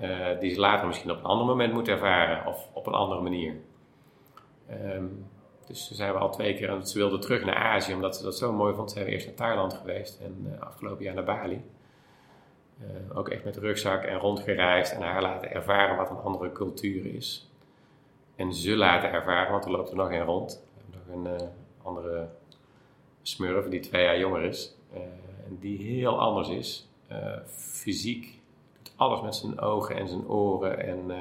uh, die ze later misschien op een ander moment moet ervaren of op een andere manier. Um, dus toen zijn we al twee keer, en ze wilde terug naar Azië omdat ze dat zo mooi vond. Ze zijn eerst naar Thailand geweest en uh, afgelopen jaar naar Bali. Uh, ook echt met rugzak en rondgereisd en haar laten ervaren wat een andere cultuur is. En ze laten ervaren, want er loopt er nog een rond. Nog een andere smurf die twee jaar jonger is. Die heel anders is. fysiek alles met zijn ogen en zijn oren. En uh,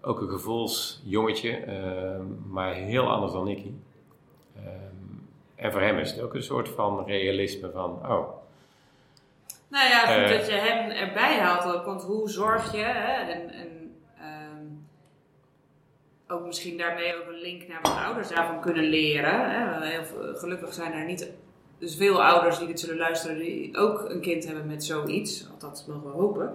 ook een gevoelsjongetje, uh, maar heel anders dan Nicky. En voor hem is het ook een soort van realisme van, oh. Nou ja, goed dat je hem erbij haalt. Want hoe zorg je, hè, en, en ehm, ook misschien daarmee ook een link naar wat ouders daarvan kunnen leren. Hè. Heel, gelukkig zijn er niet dus veel ouders die dit zullen luisteren, die ook een kind hebben met zoiets. Althans, mogen we hopen.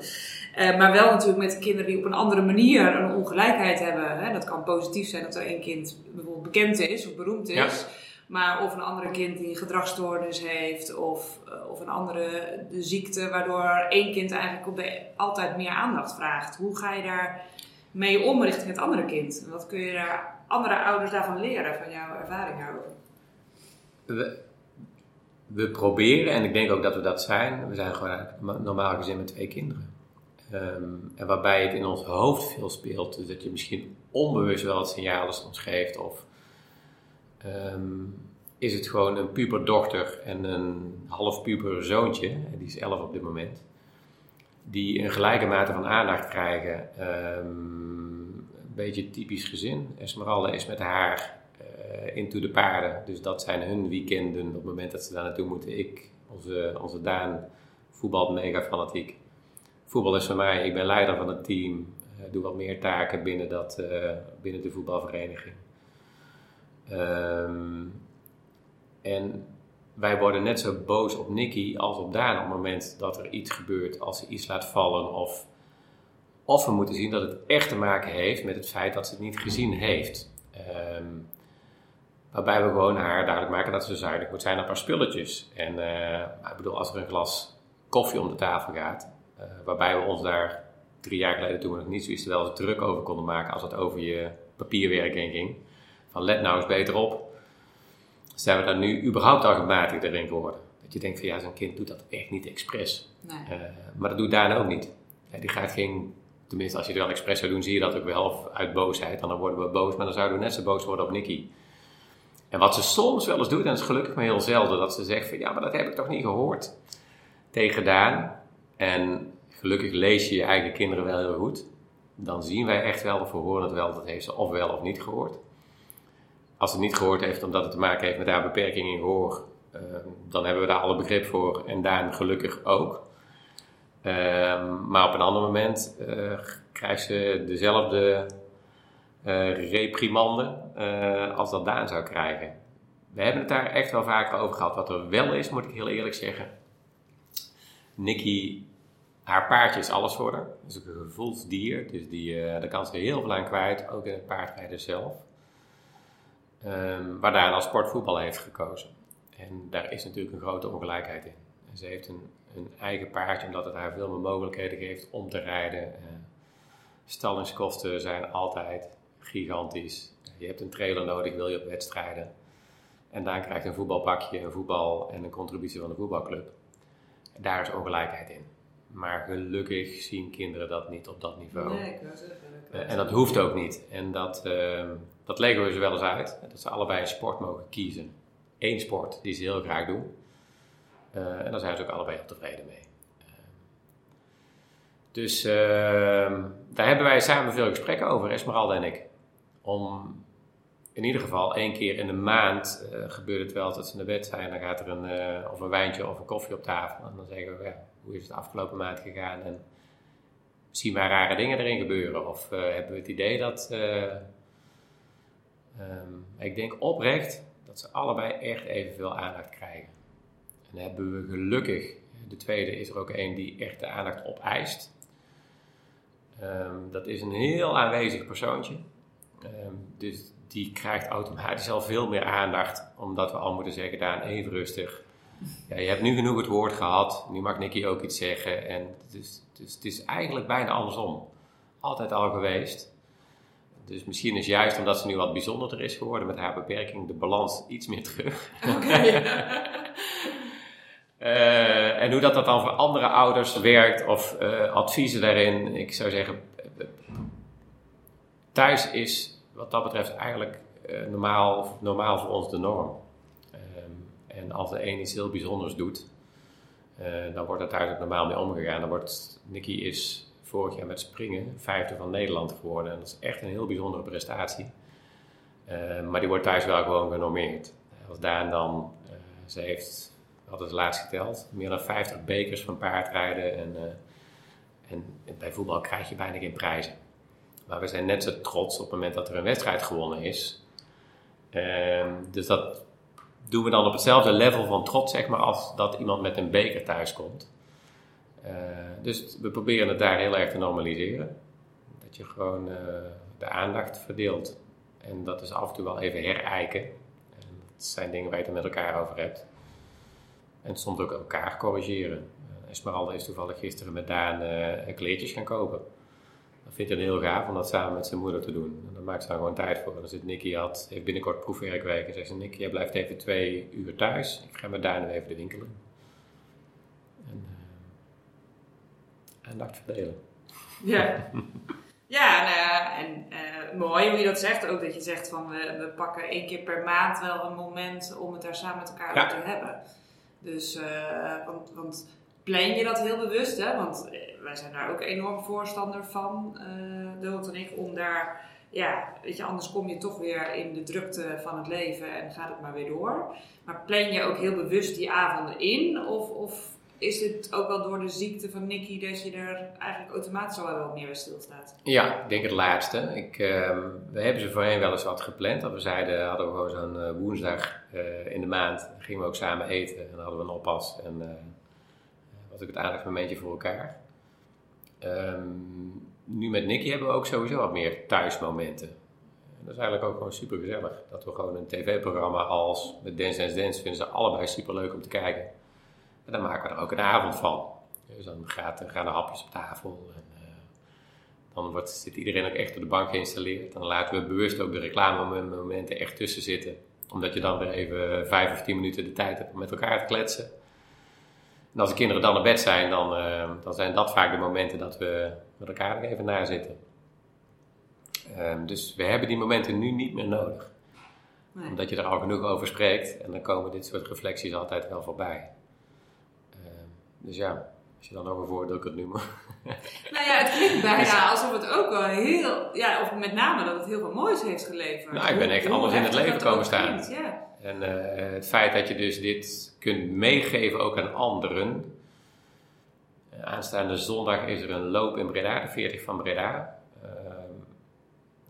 Uh, maar wel natuurlijk met kinderen die op een andere manier een ongelijkheid hebben. Hè. Dat kan positief zijn dat er één kind bijvoorbeeld bekend is of beroemd is. Ja. Maar of een andere kind die een gedragsstoornis heeft of, uh, of een andere de ziekte, waardoor één kind eigenlijk op de, altijd meer aandacht vraagt. Hoe ga je daar mee om richting het andere kind? En wat kun je daar andere ouders daarvan leren, van jouw ervaring daarover? We proberen, en ik denk ook dat we dat zijn, we zijn gewoon normaal gezin met twee kinderen. Um, en waarbij het in ons hoofd veel speelt, dus dat je misschien onbewust wel het signalen soms geeft, of um, is het gewoon een puberdochter en een half puber zoontje, die is 11 op dit moment, die een gelijke mate van aandacht krijgen. Um, een beetje typisch gezin. Esmeralda is met haar into de paarden. Dus dat zijn hun weekenden op het moment dat ze daar naartoe moeten. Ik, onze, onze Daan, voetbalt mega fanatiek. Voetbal is voor mij, ik ben leider van het team. Uh, doe wat meer taken binnen, dat, uh, binnen de voetbalvereniging. Um, en wij worden net zo boos op Nicky als op Daan op het moment dat er iets gebeurt, als ze iets laat vallen of, of we moeten zien dat het echt te maken heeft met het feit dat ze het niet gezien heeft. Um, Waarbij we gewoon haar duidelijk maken dat ze zuinig moet zijn op haar spulletjes. En uh, ik bedoel, als er een glas koffie om de tafel gaat, uh, waarbij we ons daar drie jaar geleden toen we nog niet zo iets wel druk over konden maken als het over je papierwerk heen ging. van let nou eens beter op. Zijn we daar nu überhaupt al gematigd erin geworden? Dat je denkt van ja, zo'n kind doet dat echt niet expres. Nee. Uh, maar dat doet Daan ook niet. Ja, die gaat geen, tenminste als je het wel expres zou doen, zie je dat ook wel of uit boosheid. Dan worden we boos, maar dan zouden we net zo boos worden op Nicky. En wat ze soms wel eens doet, en dat is gelukkig maar heel zelden, dat ze zegt van ja, maar dat heb ik toch niet gehoord tegen Daan. En gelukkig lees je je eigen kinderen wel heel goed. Dan zien wij echt wel, of we horen het wel, dat heeft ze of wel of niet gehoord. Als ze het niet gehoord heeft omdat het te maken heeft met haar beperking in gehoor, uh, dan hebben we daar alle begrip voor en Daan gelukkig ook. Uh, maar op een ander moment uh, krijgt ze dezelfde uh, reprimande als dat Daan zou krijgen. We hebben het daar echt wel vaker over gehad. Wat er wel is, moet ik heel eerlijk zeggen. Nikki, haar paardje is alles voor haar. Dat is een gevoelsdier, dus die, daar kan ze heel veel aan kwijt, ook in het paardrijden zelf. Um, waar Daan als sportvoetbal heeft gekozen. En daar is natuurlijk een grote ongelijkheid in. Ze heeft een, een, eigen paardje omdat het haar veel meer mogelijkheden geeft om te rijden. Uh, stallingskosten zijn altijd gigantisch. Je hebt een trailer nodig, wil je op wedstrijden. En daar krijg je een voetbalpakje, een voetbal en een contributie van de voetbalclub. Daar is ongelijkheid in. Maar gelukkig zien kinderen dat niet op dat niveau. Nee, ik. Uh, en dat hoeft ook niet. En dat, uh, dat leggen we ze wel eens uit. Dat ze allebei een sport mogen kiezen. Eén sport die ze heel graag doen. Uh, en daar zijn ze ook allebei tevreden mee. dus daar hebben wij samen veel gesprekken over, Esmeralda en ik. Om in ieder geval één keer in de maand gebeurt het wel dat ze naar bed zijn. Dan gaat er een, of een wijntje of een koffie op tafel. En dan zeggen we, ja, hoe is het de afgelopen maand gegaan? En zien wij rare dingen erin gebeuren? Of uh, hebben we het idee dat, um, ik denk oprecht, dat ze allebei echt evenveel aandacht krijgen. En hebben we gelukkig, de tweede is er ook een die echt de aandacht opeist. Um, dat is een heel aanwezig persoontje. Um, dus die krijgt automatisch al veel meer aandacht, omdat we al moeten zeggen, Daan, even rustig. Ja, je hebt nu genoeg het woord gehad, nu mag Nicky ook iets zeggen. En dus, dus het is eigenlijk bijna andersom. Altijd al geweest. Dus misschien is juist omdat ze nu wat bijzonderder is geworden met haar beperking, de balans iets meer terug. Okay. uh, en hoe dat, dat dan voor andere ouders werkt of uh, adviezen daarin. Ik zou zeggen, thuis is wat dat betreft eigenlijk uh, normaal, normaal voor ons de norm. En als de een iets heel bijzonders doet, uh, dan wordt thuis ook normaal mee omgegaan. Dan wordt, Nicky is vorig jaar met springen vijfde van Nederland geworden. En dat is echt een heel bijzondere prestatie. Uh, maar die wordt thuis wel gewoon genormeerd. Als Daan dan, ze heeft, hadden het laatst geteld, meer dan 50 bekers van paardrijden. En, en, en bij voetbal krijg je bijna geen prijzen. Maar we zijn net zo trots op het moment dat er een wedstrijd gewonnen is. dus dat doen we dan op hetzelfde level van trots, zeg maar, als dat iemand met een beker thuis komt. Uh, dus we proberen het daar heel erg te normaliseren. Dat je gewoon uh, de aandacht verdeelt. En dat is af en toe wel even herijken. En dat zijn dingen waar je het met elkaar over hebt. En soms ook elkaar corrigeren. Uh, Esmeralda is toevallig gisteren met Daan kleertjes gaan kopen. Dat vindt hij heel gaaf om dat samen met zijn moeder te doen. En daar maakt ze dan gewoon tijd voor. En dan zit Nicky had, heeft binnenkort proefwerkweek. En zegt ze, Nicky, jij blijft even twee uur thuis. Ik ga met Daan even de winkelen. En uh, aandacht verdelen. Ja. Ja, nou ja, en uh, mooi hoe je dat zegt. Ook dat je zegt van we, we pakken één keer per maand wel een moment om het daar samen met elkaar Ja. over te hebben. Dus, eh, want, want plan je dat heel bewust, hè? Want eh, wij zijn daar ook enorm voorstander van, eh Dood en ik, om daar, ja, weet je, anders kom je toch weer in de drukte van het leven en gaat het maar weer door. Maar plan je ook heel bewust die avonden in? Of, of is dit ook wel door de ziekte van Nicky dat je er eigenlijk automatisch al wel meer bij stilstaat? Ja, ik denk het laatste. Ik, ehm, we hebben ze voorheen wel eens wat gepland. Dat we zeiden, hadden we gewoon zo'n eh, woensdag in de maand, gingen we ook samen eten en hadden we een oppas en was ook het aandachtsmomentje voor elkaar. Ehm, nu met Nicky hebben we ook sowieso wat meer thuismomenten. En dat is eigenlijk ook gewoon super gezellig. Dat we gewoon een tv-programma als met Dance Dance Dance vinden ze allebei super leuk om te kijken. En dan maken we er ook een avond van. Dus dan gaat, gaan er hapjes op tafel. En, eh, dan wordt, zit iedereen ook echt op de bank geïnstalleerd. Dan laten we bewust ook de reclamemomenten echt tussen zitten. Omdat je dan weer even vijf of tien minuten de tijd hebt om met elkaar te kletsen. En als de kinderen dan naar bed zijn, dan, uh, dan zijn dat vaak de momenten dat we met elkaar nog even na zitten. Um, dus we hebben die momenten nu niet meer nodig. Nee. Omdat je er al genoeg over spreekt en dan komen dit soort reflecties altijd wel voorbij. Um, dus ja, als je dan over voordeel kunt noemen. Nou ja, het klinkt bijna alsof het ook wel heel, ja, of met name dat het heel veel moois heeft geleverd. Nou, ik ben echt anders in het leven komen staan. ja. En uh, het feit dat je dus dit kunt meegeven ook aan anderen. Uh, aanstaande zondag is er een loop in Breda, de 40 van Breda. Uh,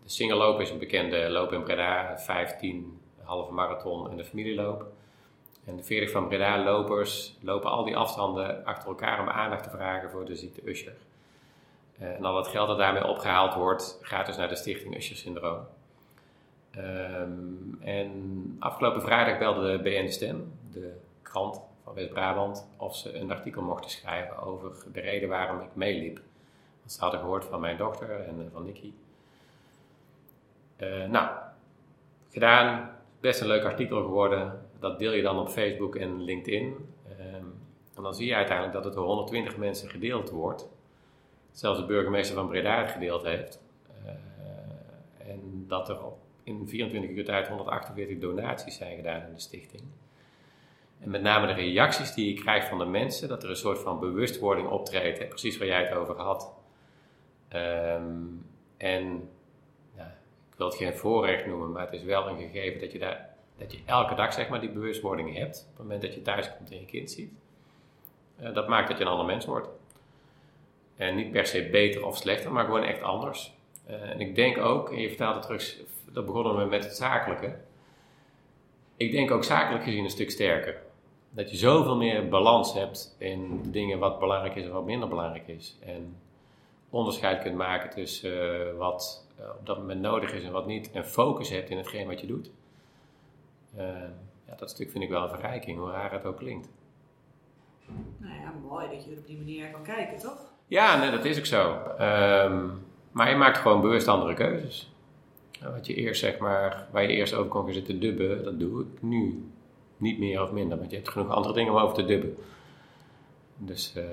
de singelloop is een bekende loop in Breda, 15, halve marathon en de familieloop. En de 40 van Breda lopers lopen al die afstanden achter elkaar om aandacht te vragen voor de ziekte Usher. en al het geld dat daarmee opgehaald wordt, gaat dus naar de stichting Usher Syndroom. Um, en afgelopen vrijdag belde de BN Stem, de van West-Brabant, of ze een artikel mochten schrijven over de reden waarom ik meeliep. Want ze hadden gehoord van mijn dochter en eh, van Nicky. Uh, nou, gedaan, best een leuk artikel geworden. Dat deel je dan op Facebook en LinkedIn. Um, en dan zie je uiteindelijk dat het door 120 mensen gedeeld wordt. Zelfs de burgemeester van Breda het gedeeld heeft. Uh, en dat er in 24 uur tijd 148 donaties zijn gedaan aan de stichting. En met name de reacties die je krijgt van de mensen, dat er een soort van bewustwording optreedt, precies waar jij het over had. Um, en ik wil het geen voorrecht noemen, maar het is wel een gegeven dat je, daar, dat je elke dag zeg maar, die bewustwording hebt. Op het moment dat je thuis komt en je kind ziet. Uh, dat maakt dat je een ander mens wordt. En niet per se beter of slechter, maar gewoon echt anders. Uh, en ik denk ook, en je vertelde terug dat begonnen we met het zakelijke. Ik denk ook zakelijk gezien een stuk sterker. Dat je zoveel meer balans hebt in de dingen wat belangrijk is en wat minder belangrijk is. En onderscheid kunt maken tussen uh, wat uh, op dat moment nodig is en wat niet. En focus hebt in hetgeen wat je doet. Uh, ja, dat stuk vind ik wel een verrijking, hoe raar het ook klinkt. Nou ja, mooi dat je er op die manier kan kijken, toch? Ja, nee, dat is ook zo. Um, maar je maakt gewoon bewust andere keuzes. Wat je eerst, zeg maar, waar je eerst over kon gaan zitten dubben, dat doe ik nu niet meer of minder. Want je hebt genoeg andere dingen om over te dubben. Dus. Uh,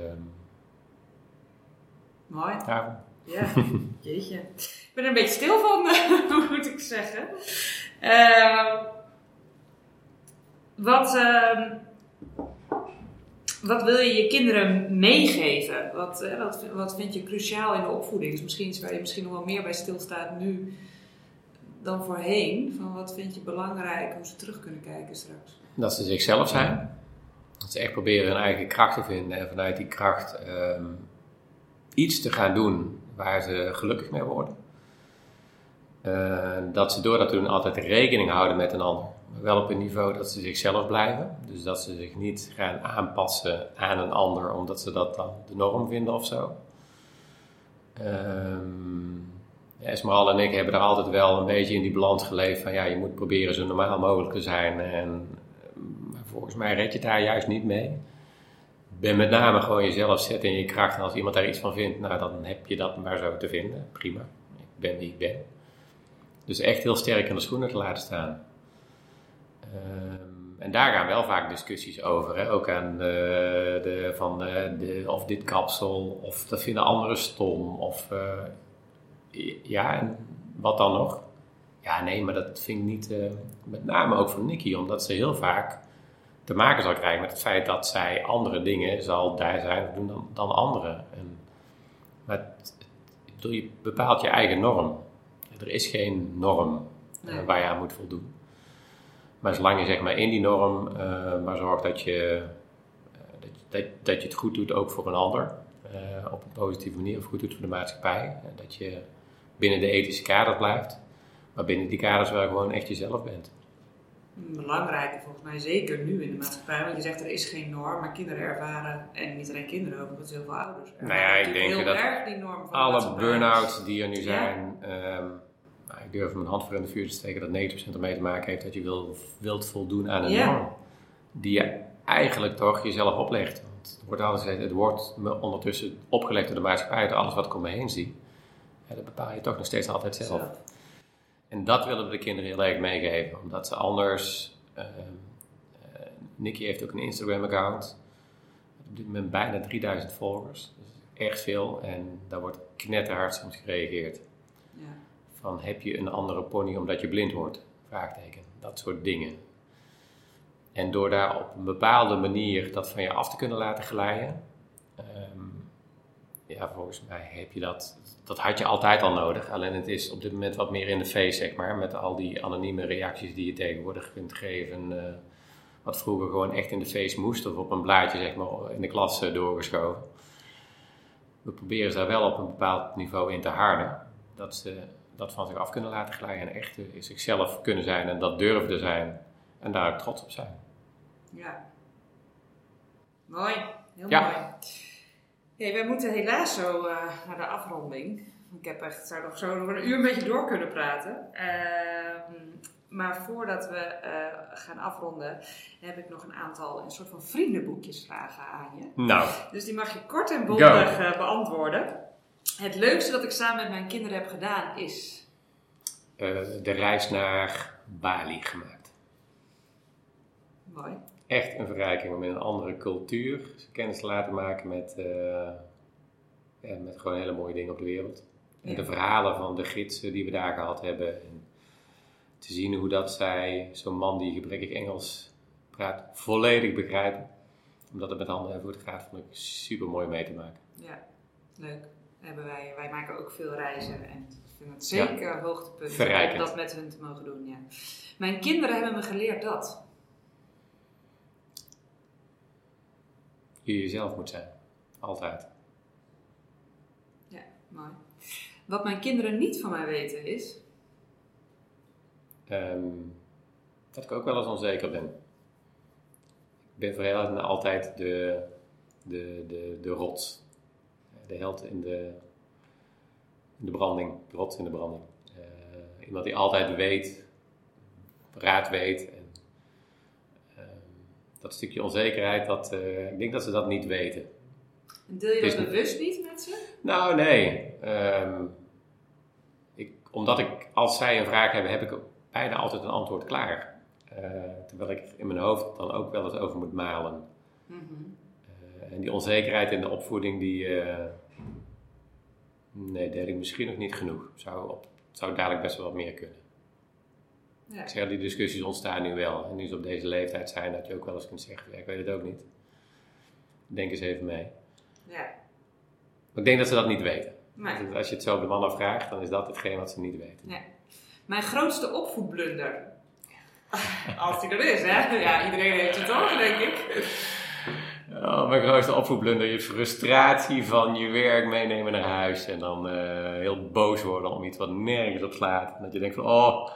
Mooi. Daarom. Ja, jeetje. Ik ben er een beetje stil van, moet ik zeggen. Uh, wat, uh, wat wil je je kinderen meegeven? Wat, uh, wat, wat vind je cruciaal in de opvoeding? Is misschien iets waar je misschien nog wel meer bij stilstaat nu dan voorheen? Van wat vind je belangrijk hoe ze terug kunnen kijken straks? Dat ze zichzelf zijn. Dat ze echt proberen hun eigen kracht te vinden en vanuit die kracht um, iets te gaan doen waar ze gelukkig mee worden. Uh, dat ze door dat doen altijd rekening houden met een ander. Wel op een niveau dat ze zichzelf blijven. Dus dat ze zich niet gaan aanpassen aan een ander omdat ze dat dan de norm vinden of zo. Um, Esmeral en ik hebben er altijd wel een beetje in die balans geleefd van ja, je moet proberen zo normaal mogelijk te zijn. En maar volgens mij red je daar juist niet mee. Ben met name gewoon jezelf zetten in je kracht. En als iemand daar iets van vindt, nou dan heb je dat maar zo te vinden. Prima. Ik ben wie ik ben. Dus echt heel sterk in de schoenen te laten staan. Um, en daar gaan wel vaak discussies over. Hè? Ook aan de, de van de, de, of dit kapsel, of dat vinden anderen stom. Of uh, ja, en wat dan nog? Ja, nee, maar dat vind ik niet, uh, met name ook van Nicky, omdat ze heel vaak te maken zal krijgen met het feit dat zij andere dingen zal daar zijn doen dan, dan anderen. En, maar het, ik bedoel, je bepaalt je eigen norm. Er is geen norm uh, waar je aan moet voldoen. Maar zolang je zeg maar in die norm uh, maar zorgt dat je, dat, dat, dat, je het goed doet ook voor een ander, op een positieve manier, of goed doet voor de maatschappij, dat je binnen de ethische kaders blijft. Maar binnen die kaders waar je gewoon echt jezelf bent. Belangrijke volgens mij zeker nu in de maatschappij. Want je zegt er is geen norm, maar kinderen ervaren, en niet alleen kinderen ook, maar heel veel ouders. Nou ja, ik denk dat alle burn-outs die er nu zijn, ja. um, nou, ik durf mijn hand voor in de vuur te steken dat 90% ermee te maken heeft dat je wil, wilt voldoen aan een ja. norm. Die je eigenlijk toch jezelf oplegt. Want het wordt altijd gezegd, het wordt me ondertussen opgelegd door de maatschappij, door alles wat ik om me heen zie. Ja, dat bepaal je toch nog steeds altijd zelf. En dat willen we de kinderen heel erg meegeven, omdat ze anders. eh, Nicky heeft ook een Instagram-account. Op dit moment bijna 3000 volgers. Dus echt veel. En daar wordt knetterhard soms gereageerd. Ja. Van heb je een andere pony omdat je blind wordt? Vraagteken. Dat soort dingen. En door daar op een bepaalde manier dat van je af te kunnen laten glijden. Ja, volgens mij heb je dat. Dat had je altijd al nodig. Alleen het is op dit moment wat meer in de face, zeg maar. Met al die anonieme reacties die je tegenwoordig kunt geven. eh, wat vroeger gewoon echt in de face moest. Of op een blaadje, zeg maar, in de klas eh, doorgeschoven. We proberen ze daar wel op een bepaald niveau in te harden. Dat ze dat van zich af kunnen laten glijden. En echt zichzelf kunnen zijn. En dat durven zijn. En daar ook trots op zijn. Ja. Mooi, heel Ja. mooi. Hey, wij moeten helaas zo eh, naar de afronding. Ik heb echt, zou nog zo nog een uur met je door kunnen praten. Ehm, maar voordat we eh, gaan afronden, heb ik nog een aantal een soort van vriendenboekjes vragen aan je. Nou, Dus die mag je kort en bondig eh, beantwoorden. Het leukste dat ik samen met mijn kinderen heb gedaan is. de reis naar Bali gemaakt. Mooi. Echt een verrijking om in een andere cultuur kennis te laten maken met, eh, met gewoon hele mooie dingen op de wereld. En de verhalen van de gidsen die we daar gehad hebben. En te zien hoe dat zij, zo'n man die gebrekkig Engels praat, volledig begrijpen. Omdat het met handen en voeten gaat, vond ik super mooi mee te maken. Ja, leuk. Hebben wij, wij maken ook veel reizen en ik vind het zeker hoogtepunt om dat met hun te mogen doen. Ja. Mijn kinderen hebben me geleerd dat. Je jezelf moet zijn. Altijd. Ja, mooi. Wat mijn kinderen niet van mij weten is. Ehm, dat ik ook wel eens onzeker ben. Ik ben voor hen altijd de, de, de, de rots. De held in de, in de branding. De rots in de branding. Eh, iemand die altijd weet, raad weet. Dat stukje onzekerheid, dat, eh, ik denk dat ze dat niet weten. En deel je dat bewust niet met ze? Nou, nee. Ehm, ik, omdat ik, als zij een vraag hebben, heb ik bijna altijd een antwoord klaar. Eh, terwijl ik in mijn hoofd dan ook wel eens over moet malen. Mhm. Eh, en die onzekerheid in de opvoeding, die. eh, nee, deed ik misschien nog niet genoeg. Zou, op, zou dadelijk best wel wat meer kunnen. Ja. Ik zeg, die discussies ontstaan nu wel. En nu ze op deze leeftijd zijn, dat je ook wel eens kunt zeggen: ja, ik weet het ook niet. Denk eens even mee. ja. Ik denk dat ze dat niet weten. Nee. Als je het zo op de mannen vraagt, dan is dat hetgeen wat ze niet weten. Mijn grootste opvoedblunder. Als die er is, hè? Ja, iedereen heeft het toch, denk ik. Oh, mijn grootste opvoedblunder, je frustratie van je werk meenemen naar huis en dan eh, heel boos worden om iets wat nergens op slaat. Dat je denkt van, oh.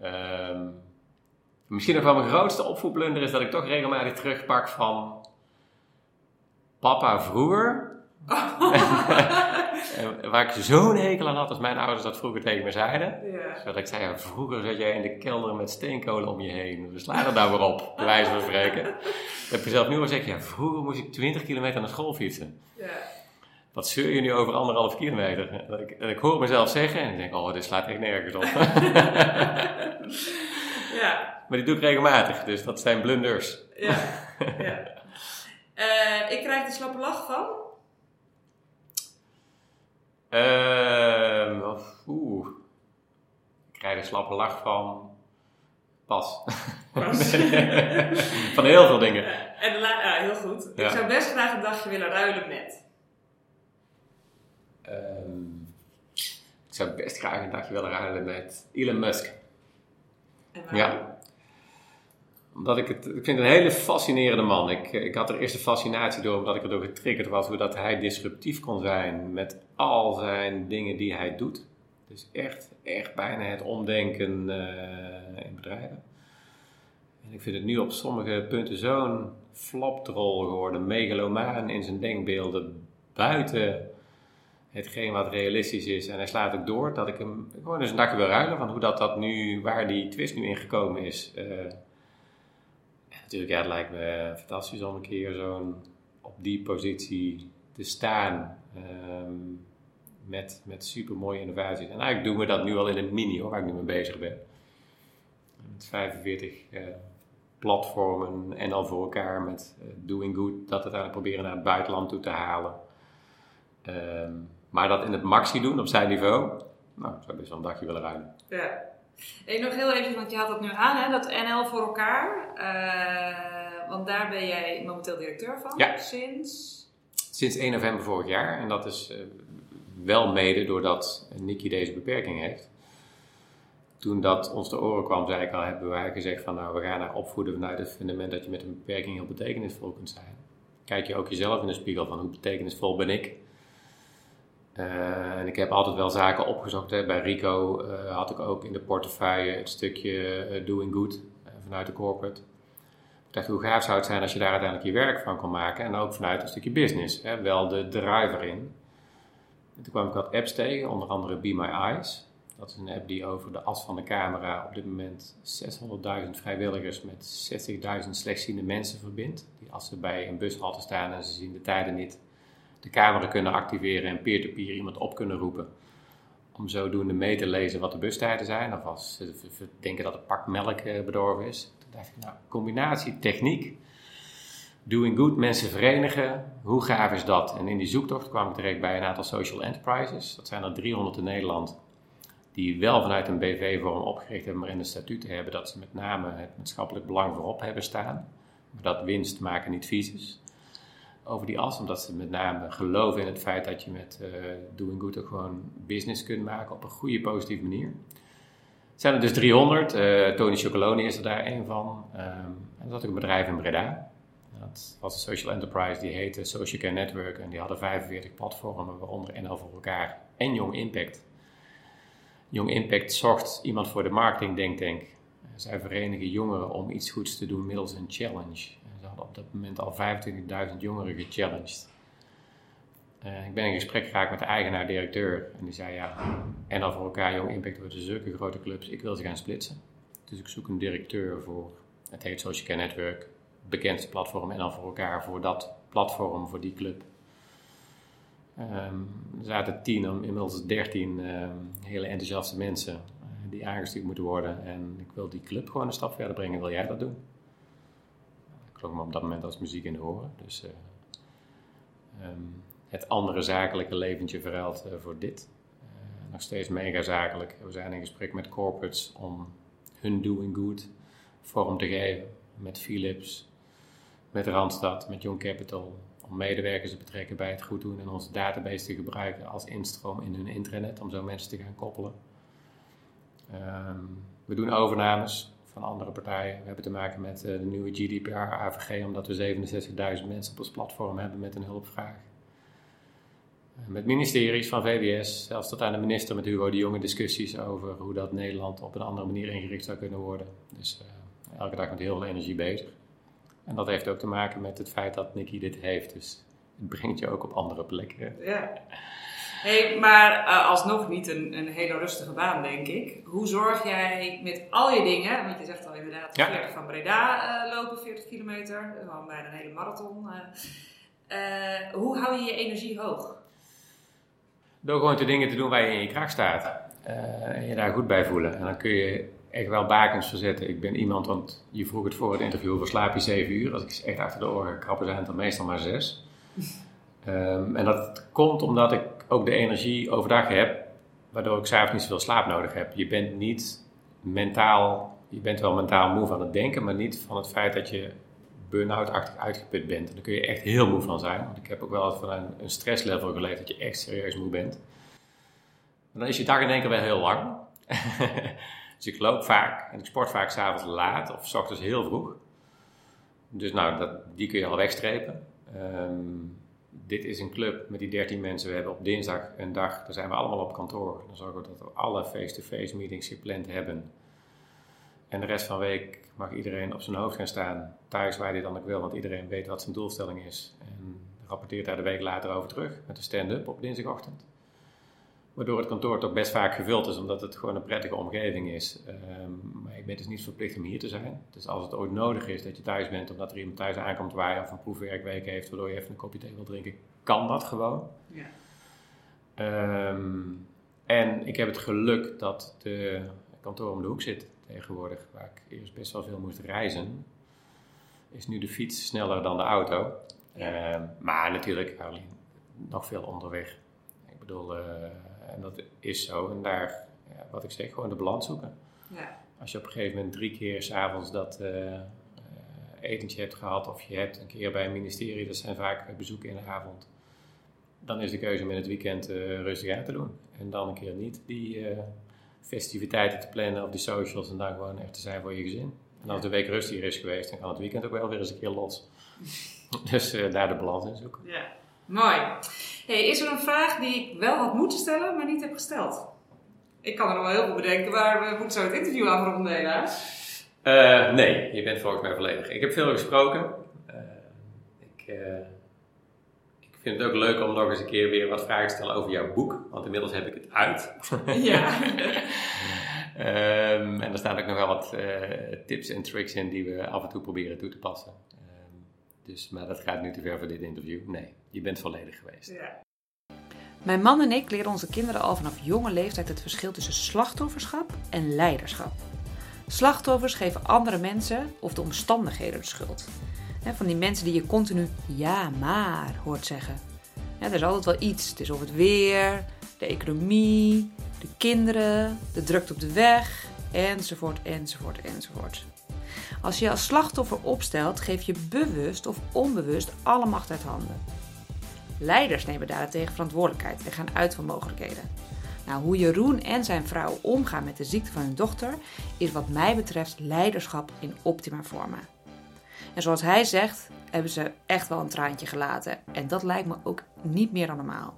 Ehm, misschien nog wel mijn grootste opvoedblunder is dat ik toch regelmatig terugpak van papa vroeger. Waar ik zo'n hekel aan had als mijn ouders dat vroeger tegen me zeiden. Ja. Dat ik zei, ja, vroeger zat jij in de kelder met steenkolen om je heen. We slaan er daar weer op, bij wijze van spreken. Heb jezelf nu al gezegd, ja, vroeger moest ik 20 kilometer naar school fietsen. Ja. Wat zeur je nu over anderhalf kilometer? Ik, en ik hoor mezelf zeggen en ik denk, oh, dit slaat echt nergens op. Ja. maar die doe ik regelmatig, dus dat zijn blunders. Ja. ja. Eh, ik krijg de slappe lach van. Ehm, of- Oeh. Ik krijg een slappe lach van... Pas. Pas. van heel veel dingen. En de ja, heel goed. Ja. Ik zou best graag een dagje willen ruilen met. Ehm, ik zou best graag een dagje willen ruilen met Elon Musk. Ja. Omdat ik het, ik vind het een hele fascinerende man. Ik, ik had er eerst een fascinatie door, omdat ik erdoor getriggerd was, hoe dat hij disruptief kon zijn met al zijn dingen die hij doet. Dus echt, echt bijna het omdenken eh, in bedrijven. En ik vind het nu op sommige punten zo'n flopdrol geworden, megalomaan in zijn denkbeelden, buiten hetgeen wat realistisch is. En hij slaat ook door dat ik hem gewoon eens een dagje wil ruilen van hoe dat, dat nu, waar die twist nu in gekomen is. Eh, natuurlijk, ja, het lijkt me fantastisch om een keer zo'n op die positie te staan. Ehm, met, met super mooie innovaties. En eigenlijk doen we dat nu al in een mini hoor, waar ik nu mee bezig ben. Met 45 uh, platformen en al voor elkaar met uh, Doing Good, dat uiteindelijk proberen naar het buitenland toe te halen. Um, maar dat in het maxi doen op zijn niveau, nou, ik zou best wel een dagje willen ruimen. Ja. Hey, nog heel even, want je had het nu aan, hè, dat NL voor elkaar. Uh, want daar ben jij momenteel directeur van. Ja. Sinds? Sinds 1 november vorig jaar. En dat is uh, wel mede doordat Nicky deze beperking heeft. Toen dat ons te oren kwam, zei ik al, hebben wij gezegd van nou, we gaan haar opvoeden vanuit het fundament dat je met een beperking heel betekenisvol kunt zijn. Kijk je ook jezelf in de spiegel van hoe betekenisvol ben ik? Uh, en ik heb altijd wel zaken opgezocht. Hè. Bij Rico uh, had ik ook in de portefeuille het stukje uh, doing good vanuit de corporate. Ik dacht, hoe gaaf zou het zijn als je daar uiteindelijk je werk van kon maken. En ook vanuit een stukje business. Hè. Wel de driver in. En toen kwam ik wat apps tegen, onder andere Be My Eyes. Dat is een app die over de as van de camera op dit moment 600.000 vrijwilligers met 60.000 slechtziende mensen verbindt. Die als ze bij een bushalte staan en ze zien de tijden niet, de camera kunnen activeren en peer-to-peer iemand op kunnen roepen. Om zodoende mee te lezen wat de bustijden zijn. Of als ze denken dat het pak melk bedorven is. Toen dacht ik, nou, combinatie techniek, doing good, mensen verenigen. Hoe gaaf is dat? En in die zoektocht kwam ik terecht bij een aantal social enterprises. Dat zijn er 300 in Nederland. Die wel vanuit een BV-vorm opgericht hebben, maar in de statuten hebben dat ze met name het maatschappelijk belang voorop hebben staan. Maar dat winst maken niet vies is over die as, omdat ze met name geloven in het feit dat je met uh, Doing Good ook gewoon business kunt maken op een goede, positieve manier. Er zijn er dus 300, uh, Tony Chocoloni is er daar een van. Um, en dat had ik een bedrijf in Breda. Dat was een social enterprise, die heette Social Care Network en die hadden 45 platformen, waaronder NL voor elkaar en Young Impact. Young Impact zorgt iemand voor de marketing denktank. Zij verenigen jongeren om iets goeds te doen middels een challenge op dat moment al 25.000 jongeren gechallenged. Uh, ik ben in gesprek geraakt met de eigenaar-directeur en die zei ja, en al voor elkaar Jong Impact worden zulke grote clubs, ik wil ze gaan splitsen. Dus ik zoek een directeur voor, het heet Social Care Network, bekendste platform en al voor elkaar voor dat platform, voor die club. Um, er zaten tien, inmiddels dertien um, hele enthousiaste mensen uh, die aangestuurd moeten worden. En ik wil die club gewoon een stap verder brengen. Wil jij dat doen? Klonk me op dat moment als muziek in de oren. Dus uh, um, het andere zakelijke leventje verruild uh, voor dit. Uh, nog steeds mega zakelijk. We zijn in gesprek met corporates om hun doing good vorm te geven. Met Philips, met Randstad, met Young Capital. Om medewerkers te betrekken bij het goed doen en onze database te gebruiken als instroom in hun intranet. Om zo mensen te gaan koppelen. Um, we doen overnames van andere partijen. We hebben te maken met uh, de nieuwe GDPR, AVG, omdat we 67.000 mensen op ons platform hebben met een hulpvraag. Uh, met ministeries van VWS, zelfs tot aan de minister met Hugo de Jonge discussies over hoe dat Nederland op een andere manier ingericht zou kunnen worden. Dus uh, elke dag met heel veel energie bezig. En dat heeft ook te maken met het feit dat Nicky dit heeft. Dus het brengt je ook op andere plekken. Ja. Hey, maar uh, alsnog niet een, een, hele rustige baan, denk ik. Hoe zorg jij met al je dingen, want je zegt al inderdaad, ja. 40 van Breda uh, lopen, 40 kilometer, gewoon bijna een hele marathon. Uh, hoe hou je je energie hoog? Door gewoon de dingen te doen waar je in je kracht staat. en je daar goed bij voelen. En dan kun je echt wel bakens verzetten. Ik ben iemand, want je vroeg het voor het interview, over slaap je 7 uur? Als ik echt achter de oren krappen zijn het dan meestal maar 6. Um, en dat komt omdat ik ook de energie overdag heb, waardoor ik s'avonds niet zoveel slaap nodig heb. Je bent niet mentaal, je bent wel mentaal moe van het denken, maar niet van het feit dat je burn-out-achtig uitgeput bent. En daar kun je echt heel moe van zijn. Want ik heb ook wel van een, een stresslevel geleefd dat je echt serieus moe bent. Maar dan is je dag in keer wel heel lang. dus ik loop vaak en ik sport vaak s'avonds laat of s ochtends heel vroeg. Dus nou, dat, die kun je al wegstrepen. Um, dit is een club met die 13 mensen. We hebben op dinsdag een dag, daar zijn we allemaal op kantoor. Dan zorgen we dat we alle face-to-face meetings gepland hebben. En de rest van de week mag iedereen op zijn hoofd gaan staan, thuis waar hij dan ook wil, want iedereen weet wat zijn doelstelling is. En rapporteert daar de week later over terug met een stand-up op dinsdagochtend. Waardoor het kantoor toch best vaak gevuld is, omdat het gewoon een prettige omgeving is. Um, maar ik ben dus niet verplicht om hier te zijn. Dus als het ooit nodig is dat je thuis bent, omdat er iemand thuis aankomt waar je of een proefwerkweek heeft, waardoor je even een kopje thee wil drinken, kan dat gewoon. Ja. Ehm, en ik heb het geluk dat de kantoor om de hoek zit tegenwoordig, waar ik eerst best wel veel moest reizen. Is nu de fiets sneller dan de auto. Ehm, maar natuurlijk, nog veel onderweg. Ik bedoel, eh, en dat is zo. En daar, ja, wat ik zeg, gewoon de balans zoeken. Ja. Als je op een gegeven moment drie keer s'avonds dat uh, etentje hebt gehad, of je hebt een keer bij een ministerie, dat zijn vaak bezoeken in de avond, dan is de keuze om in het weekend rustig aan te doen. En dan een keer niet die festiviteiten te plannen of die socials en dan gewoon echt te zijn voor je gezin. En als de week rustiger is geweest, dan kan het weekend ook wel weer eens een keer los. dus daar de balans in zoeken. Ja, mooi. Hey, is er een vraag die ik wel had moeten stellen, maar niet heb gesteld? Ik kan er nog wel heel veel bedenken, maar we moeten zo het interview afronden helaas. Uh, nee, je bent volgens mij volledig. Ik heb veel gesproken. Uh, ik, uh, ik, vind het ook leuk om nog eens een keer weer wat vragen te stellen over jouw boek, want inmiddels heb ik het uit. Ja. um, en er staan ook nog wel wat tips en tricks in die we af en toe proberen toe te passen. Dus, maar dat gaat nu te ver voor dit interview. Nee, je bent volledig geweest. Ja. Mijn man en ik leren onze kinderen al vanaf jonge leeftijd het verschil tussen slachtofferschap en leiderschap. Slachtoffers geven andere mensen of de omstandigheden de schuld. Van die mensen die je continu ja maar hoort zeggen. er is altijd wel iets. Het is of het weer, de economie, de kinderen, de drukte op de weg, enzovoort, enzovoort, enzovoort. Als je als slachtoffer opstelt, geef je bewust of onbewust alle macht uit handen. Leiders nemen daarentegen verantwoordelijkheid en gaan uit van mogelijkheden. Nou, hoe Jeroen en zijn vrouw omgaan met de ziekte van hun dochter is wat mij betreft leiderschap in optima forma. En zoals hij zegt, hebben ze echt wel een traantje gelaten. En dat lijkt me ook niet meer dan normaal.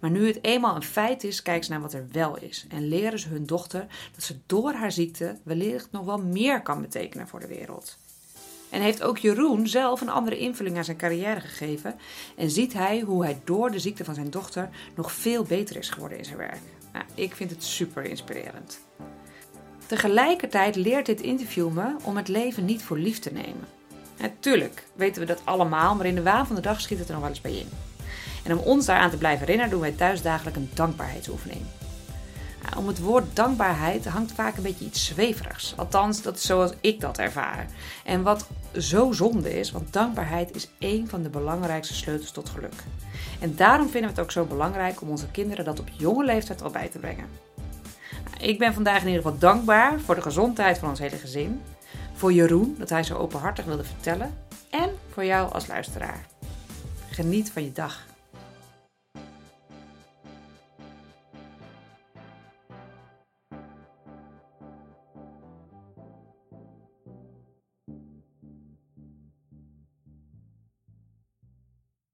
Maar nu het eenmaal een feit is, kijken ze naar wat er wel is. En leren ze hun dochter dat ze door haar ziekte wellicht nog wel meer kan betekenen voor de wereld. En heeft ook Jeroen zelf een andere invulling aan zijn carrière gegeven. En ziet hij hoe hij door de ziekte van zijn dochter nog veel beter is geworden in zijn werk. Nou, ik vind het super inspirerend. Tegelijkertijd leert dit interview me om het leven niet voor lief te nemen. Natuurlijk weten we dat allemaal, maar in de waan van de dag schiet het er nog wel eens bij in. En om ons daaraan te blijven herinneren doen wij thuis dagelijks een dankbaarheidsoefening. Nou, om het woord dankbaarheid hangt vaak een beetje iets zweverigs. Althans, dat is zoals ik dat ervaar. En wat zo zonde is, want dankbaarheid is één van de belangrijkste sleutels tot geluk. En daarom vinden we het ook zo belangrijk om onze kinderen dat op jonge leeftijd al bij te brengen. Nou, ik ben vandaag in ieder geval dankbaar voor de gezondheid van ons hele gezin. Voor Jeroen, dat hij zo openhartig wilde vertellen. En voor jou als luisteraar. Geniet van je dag.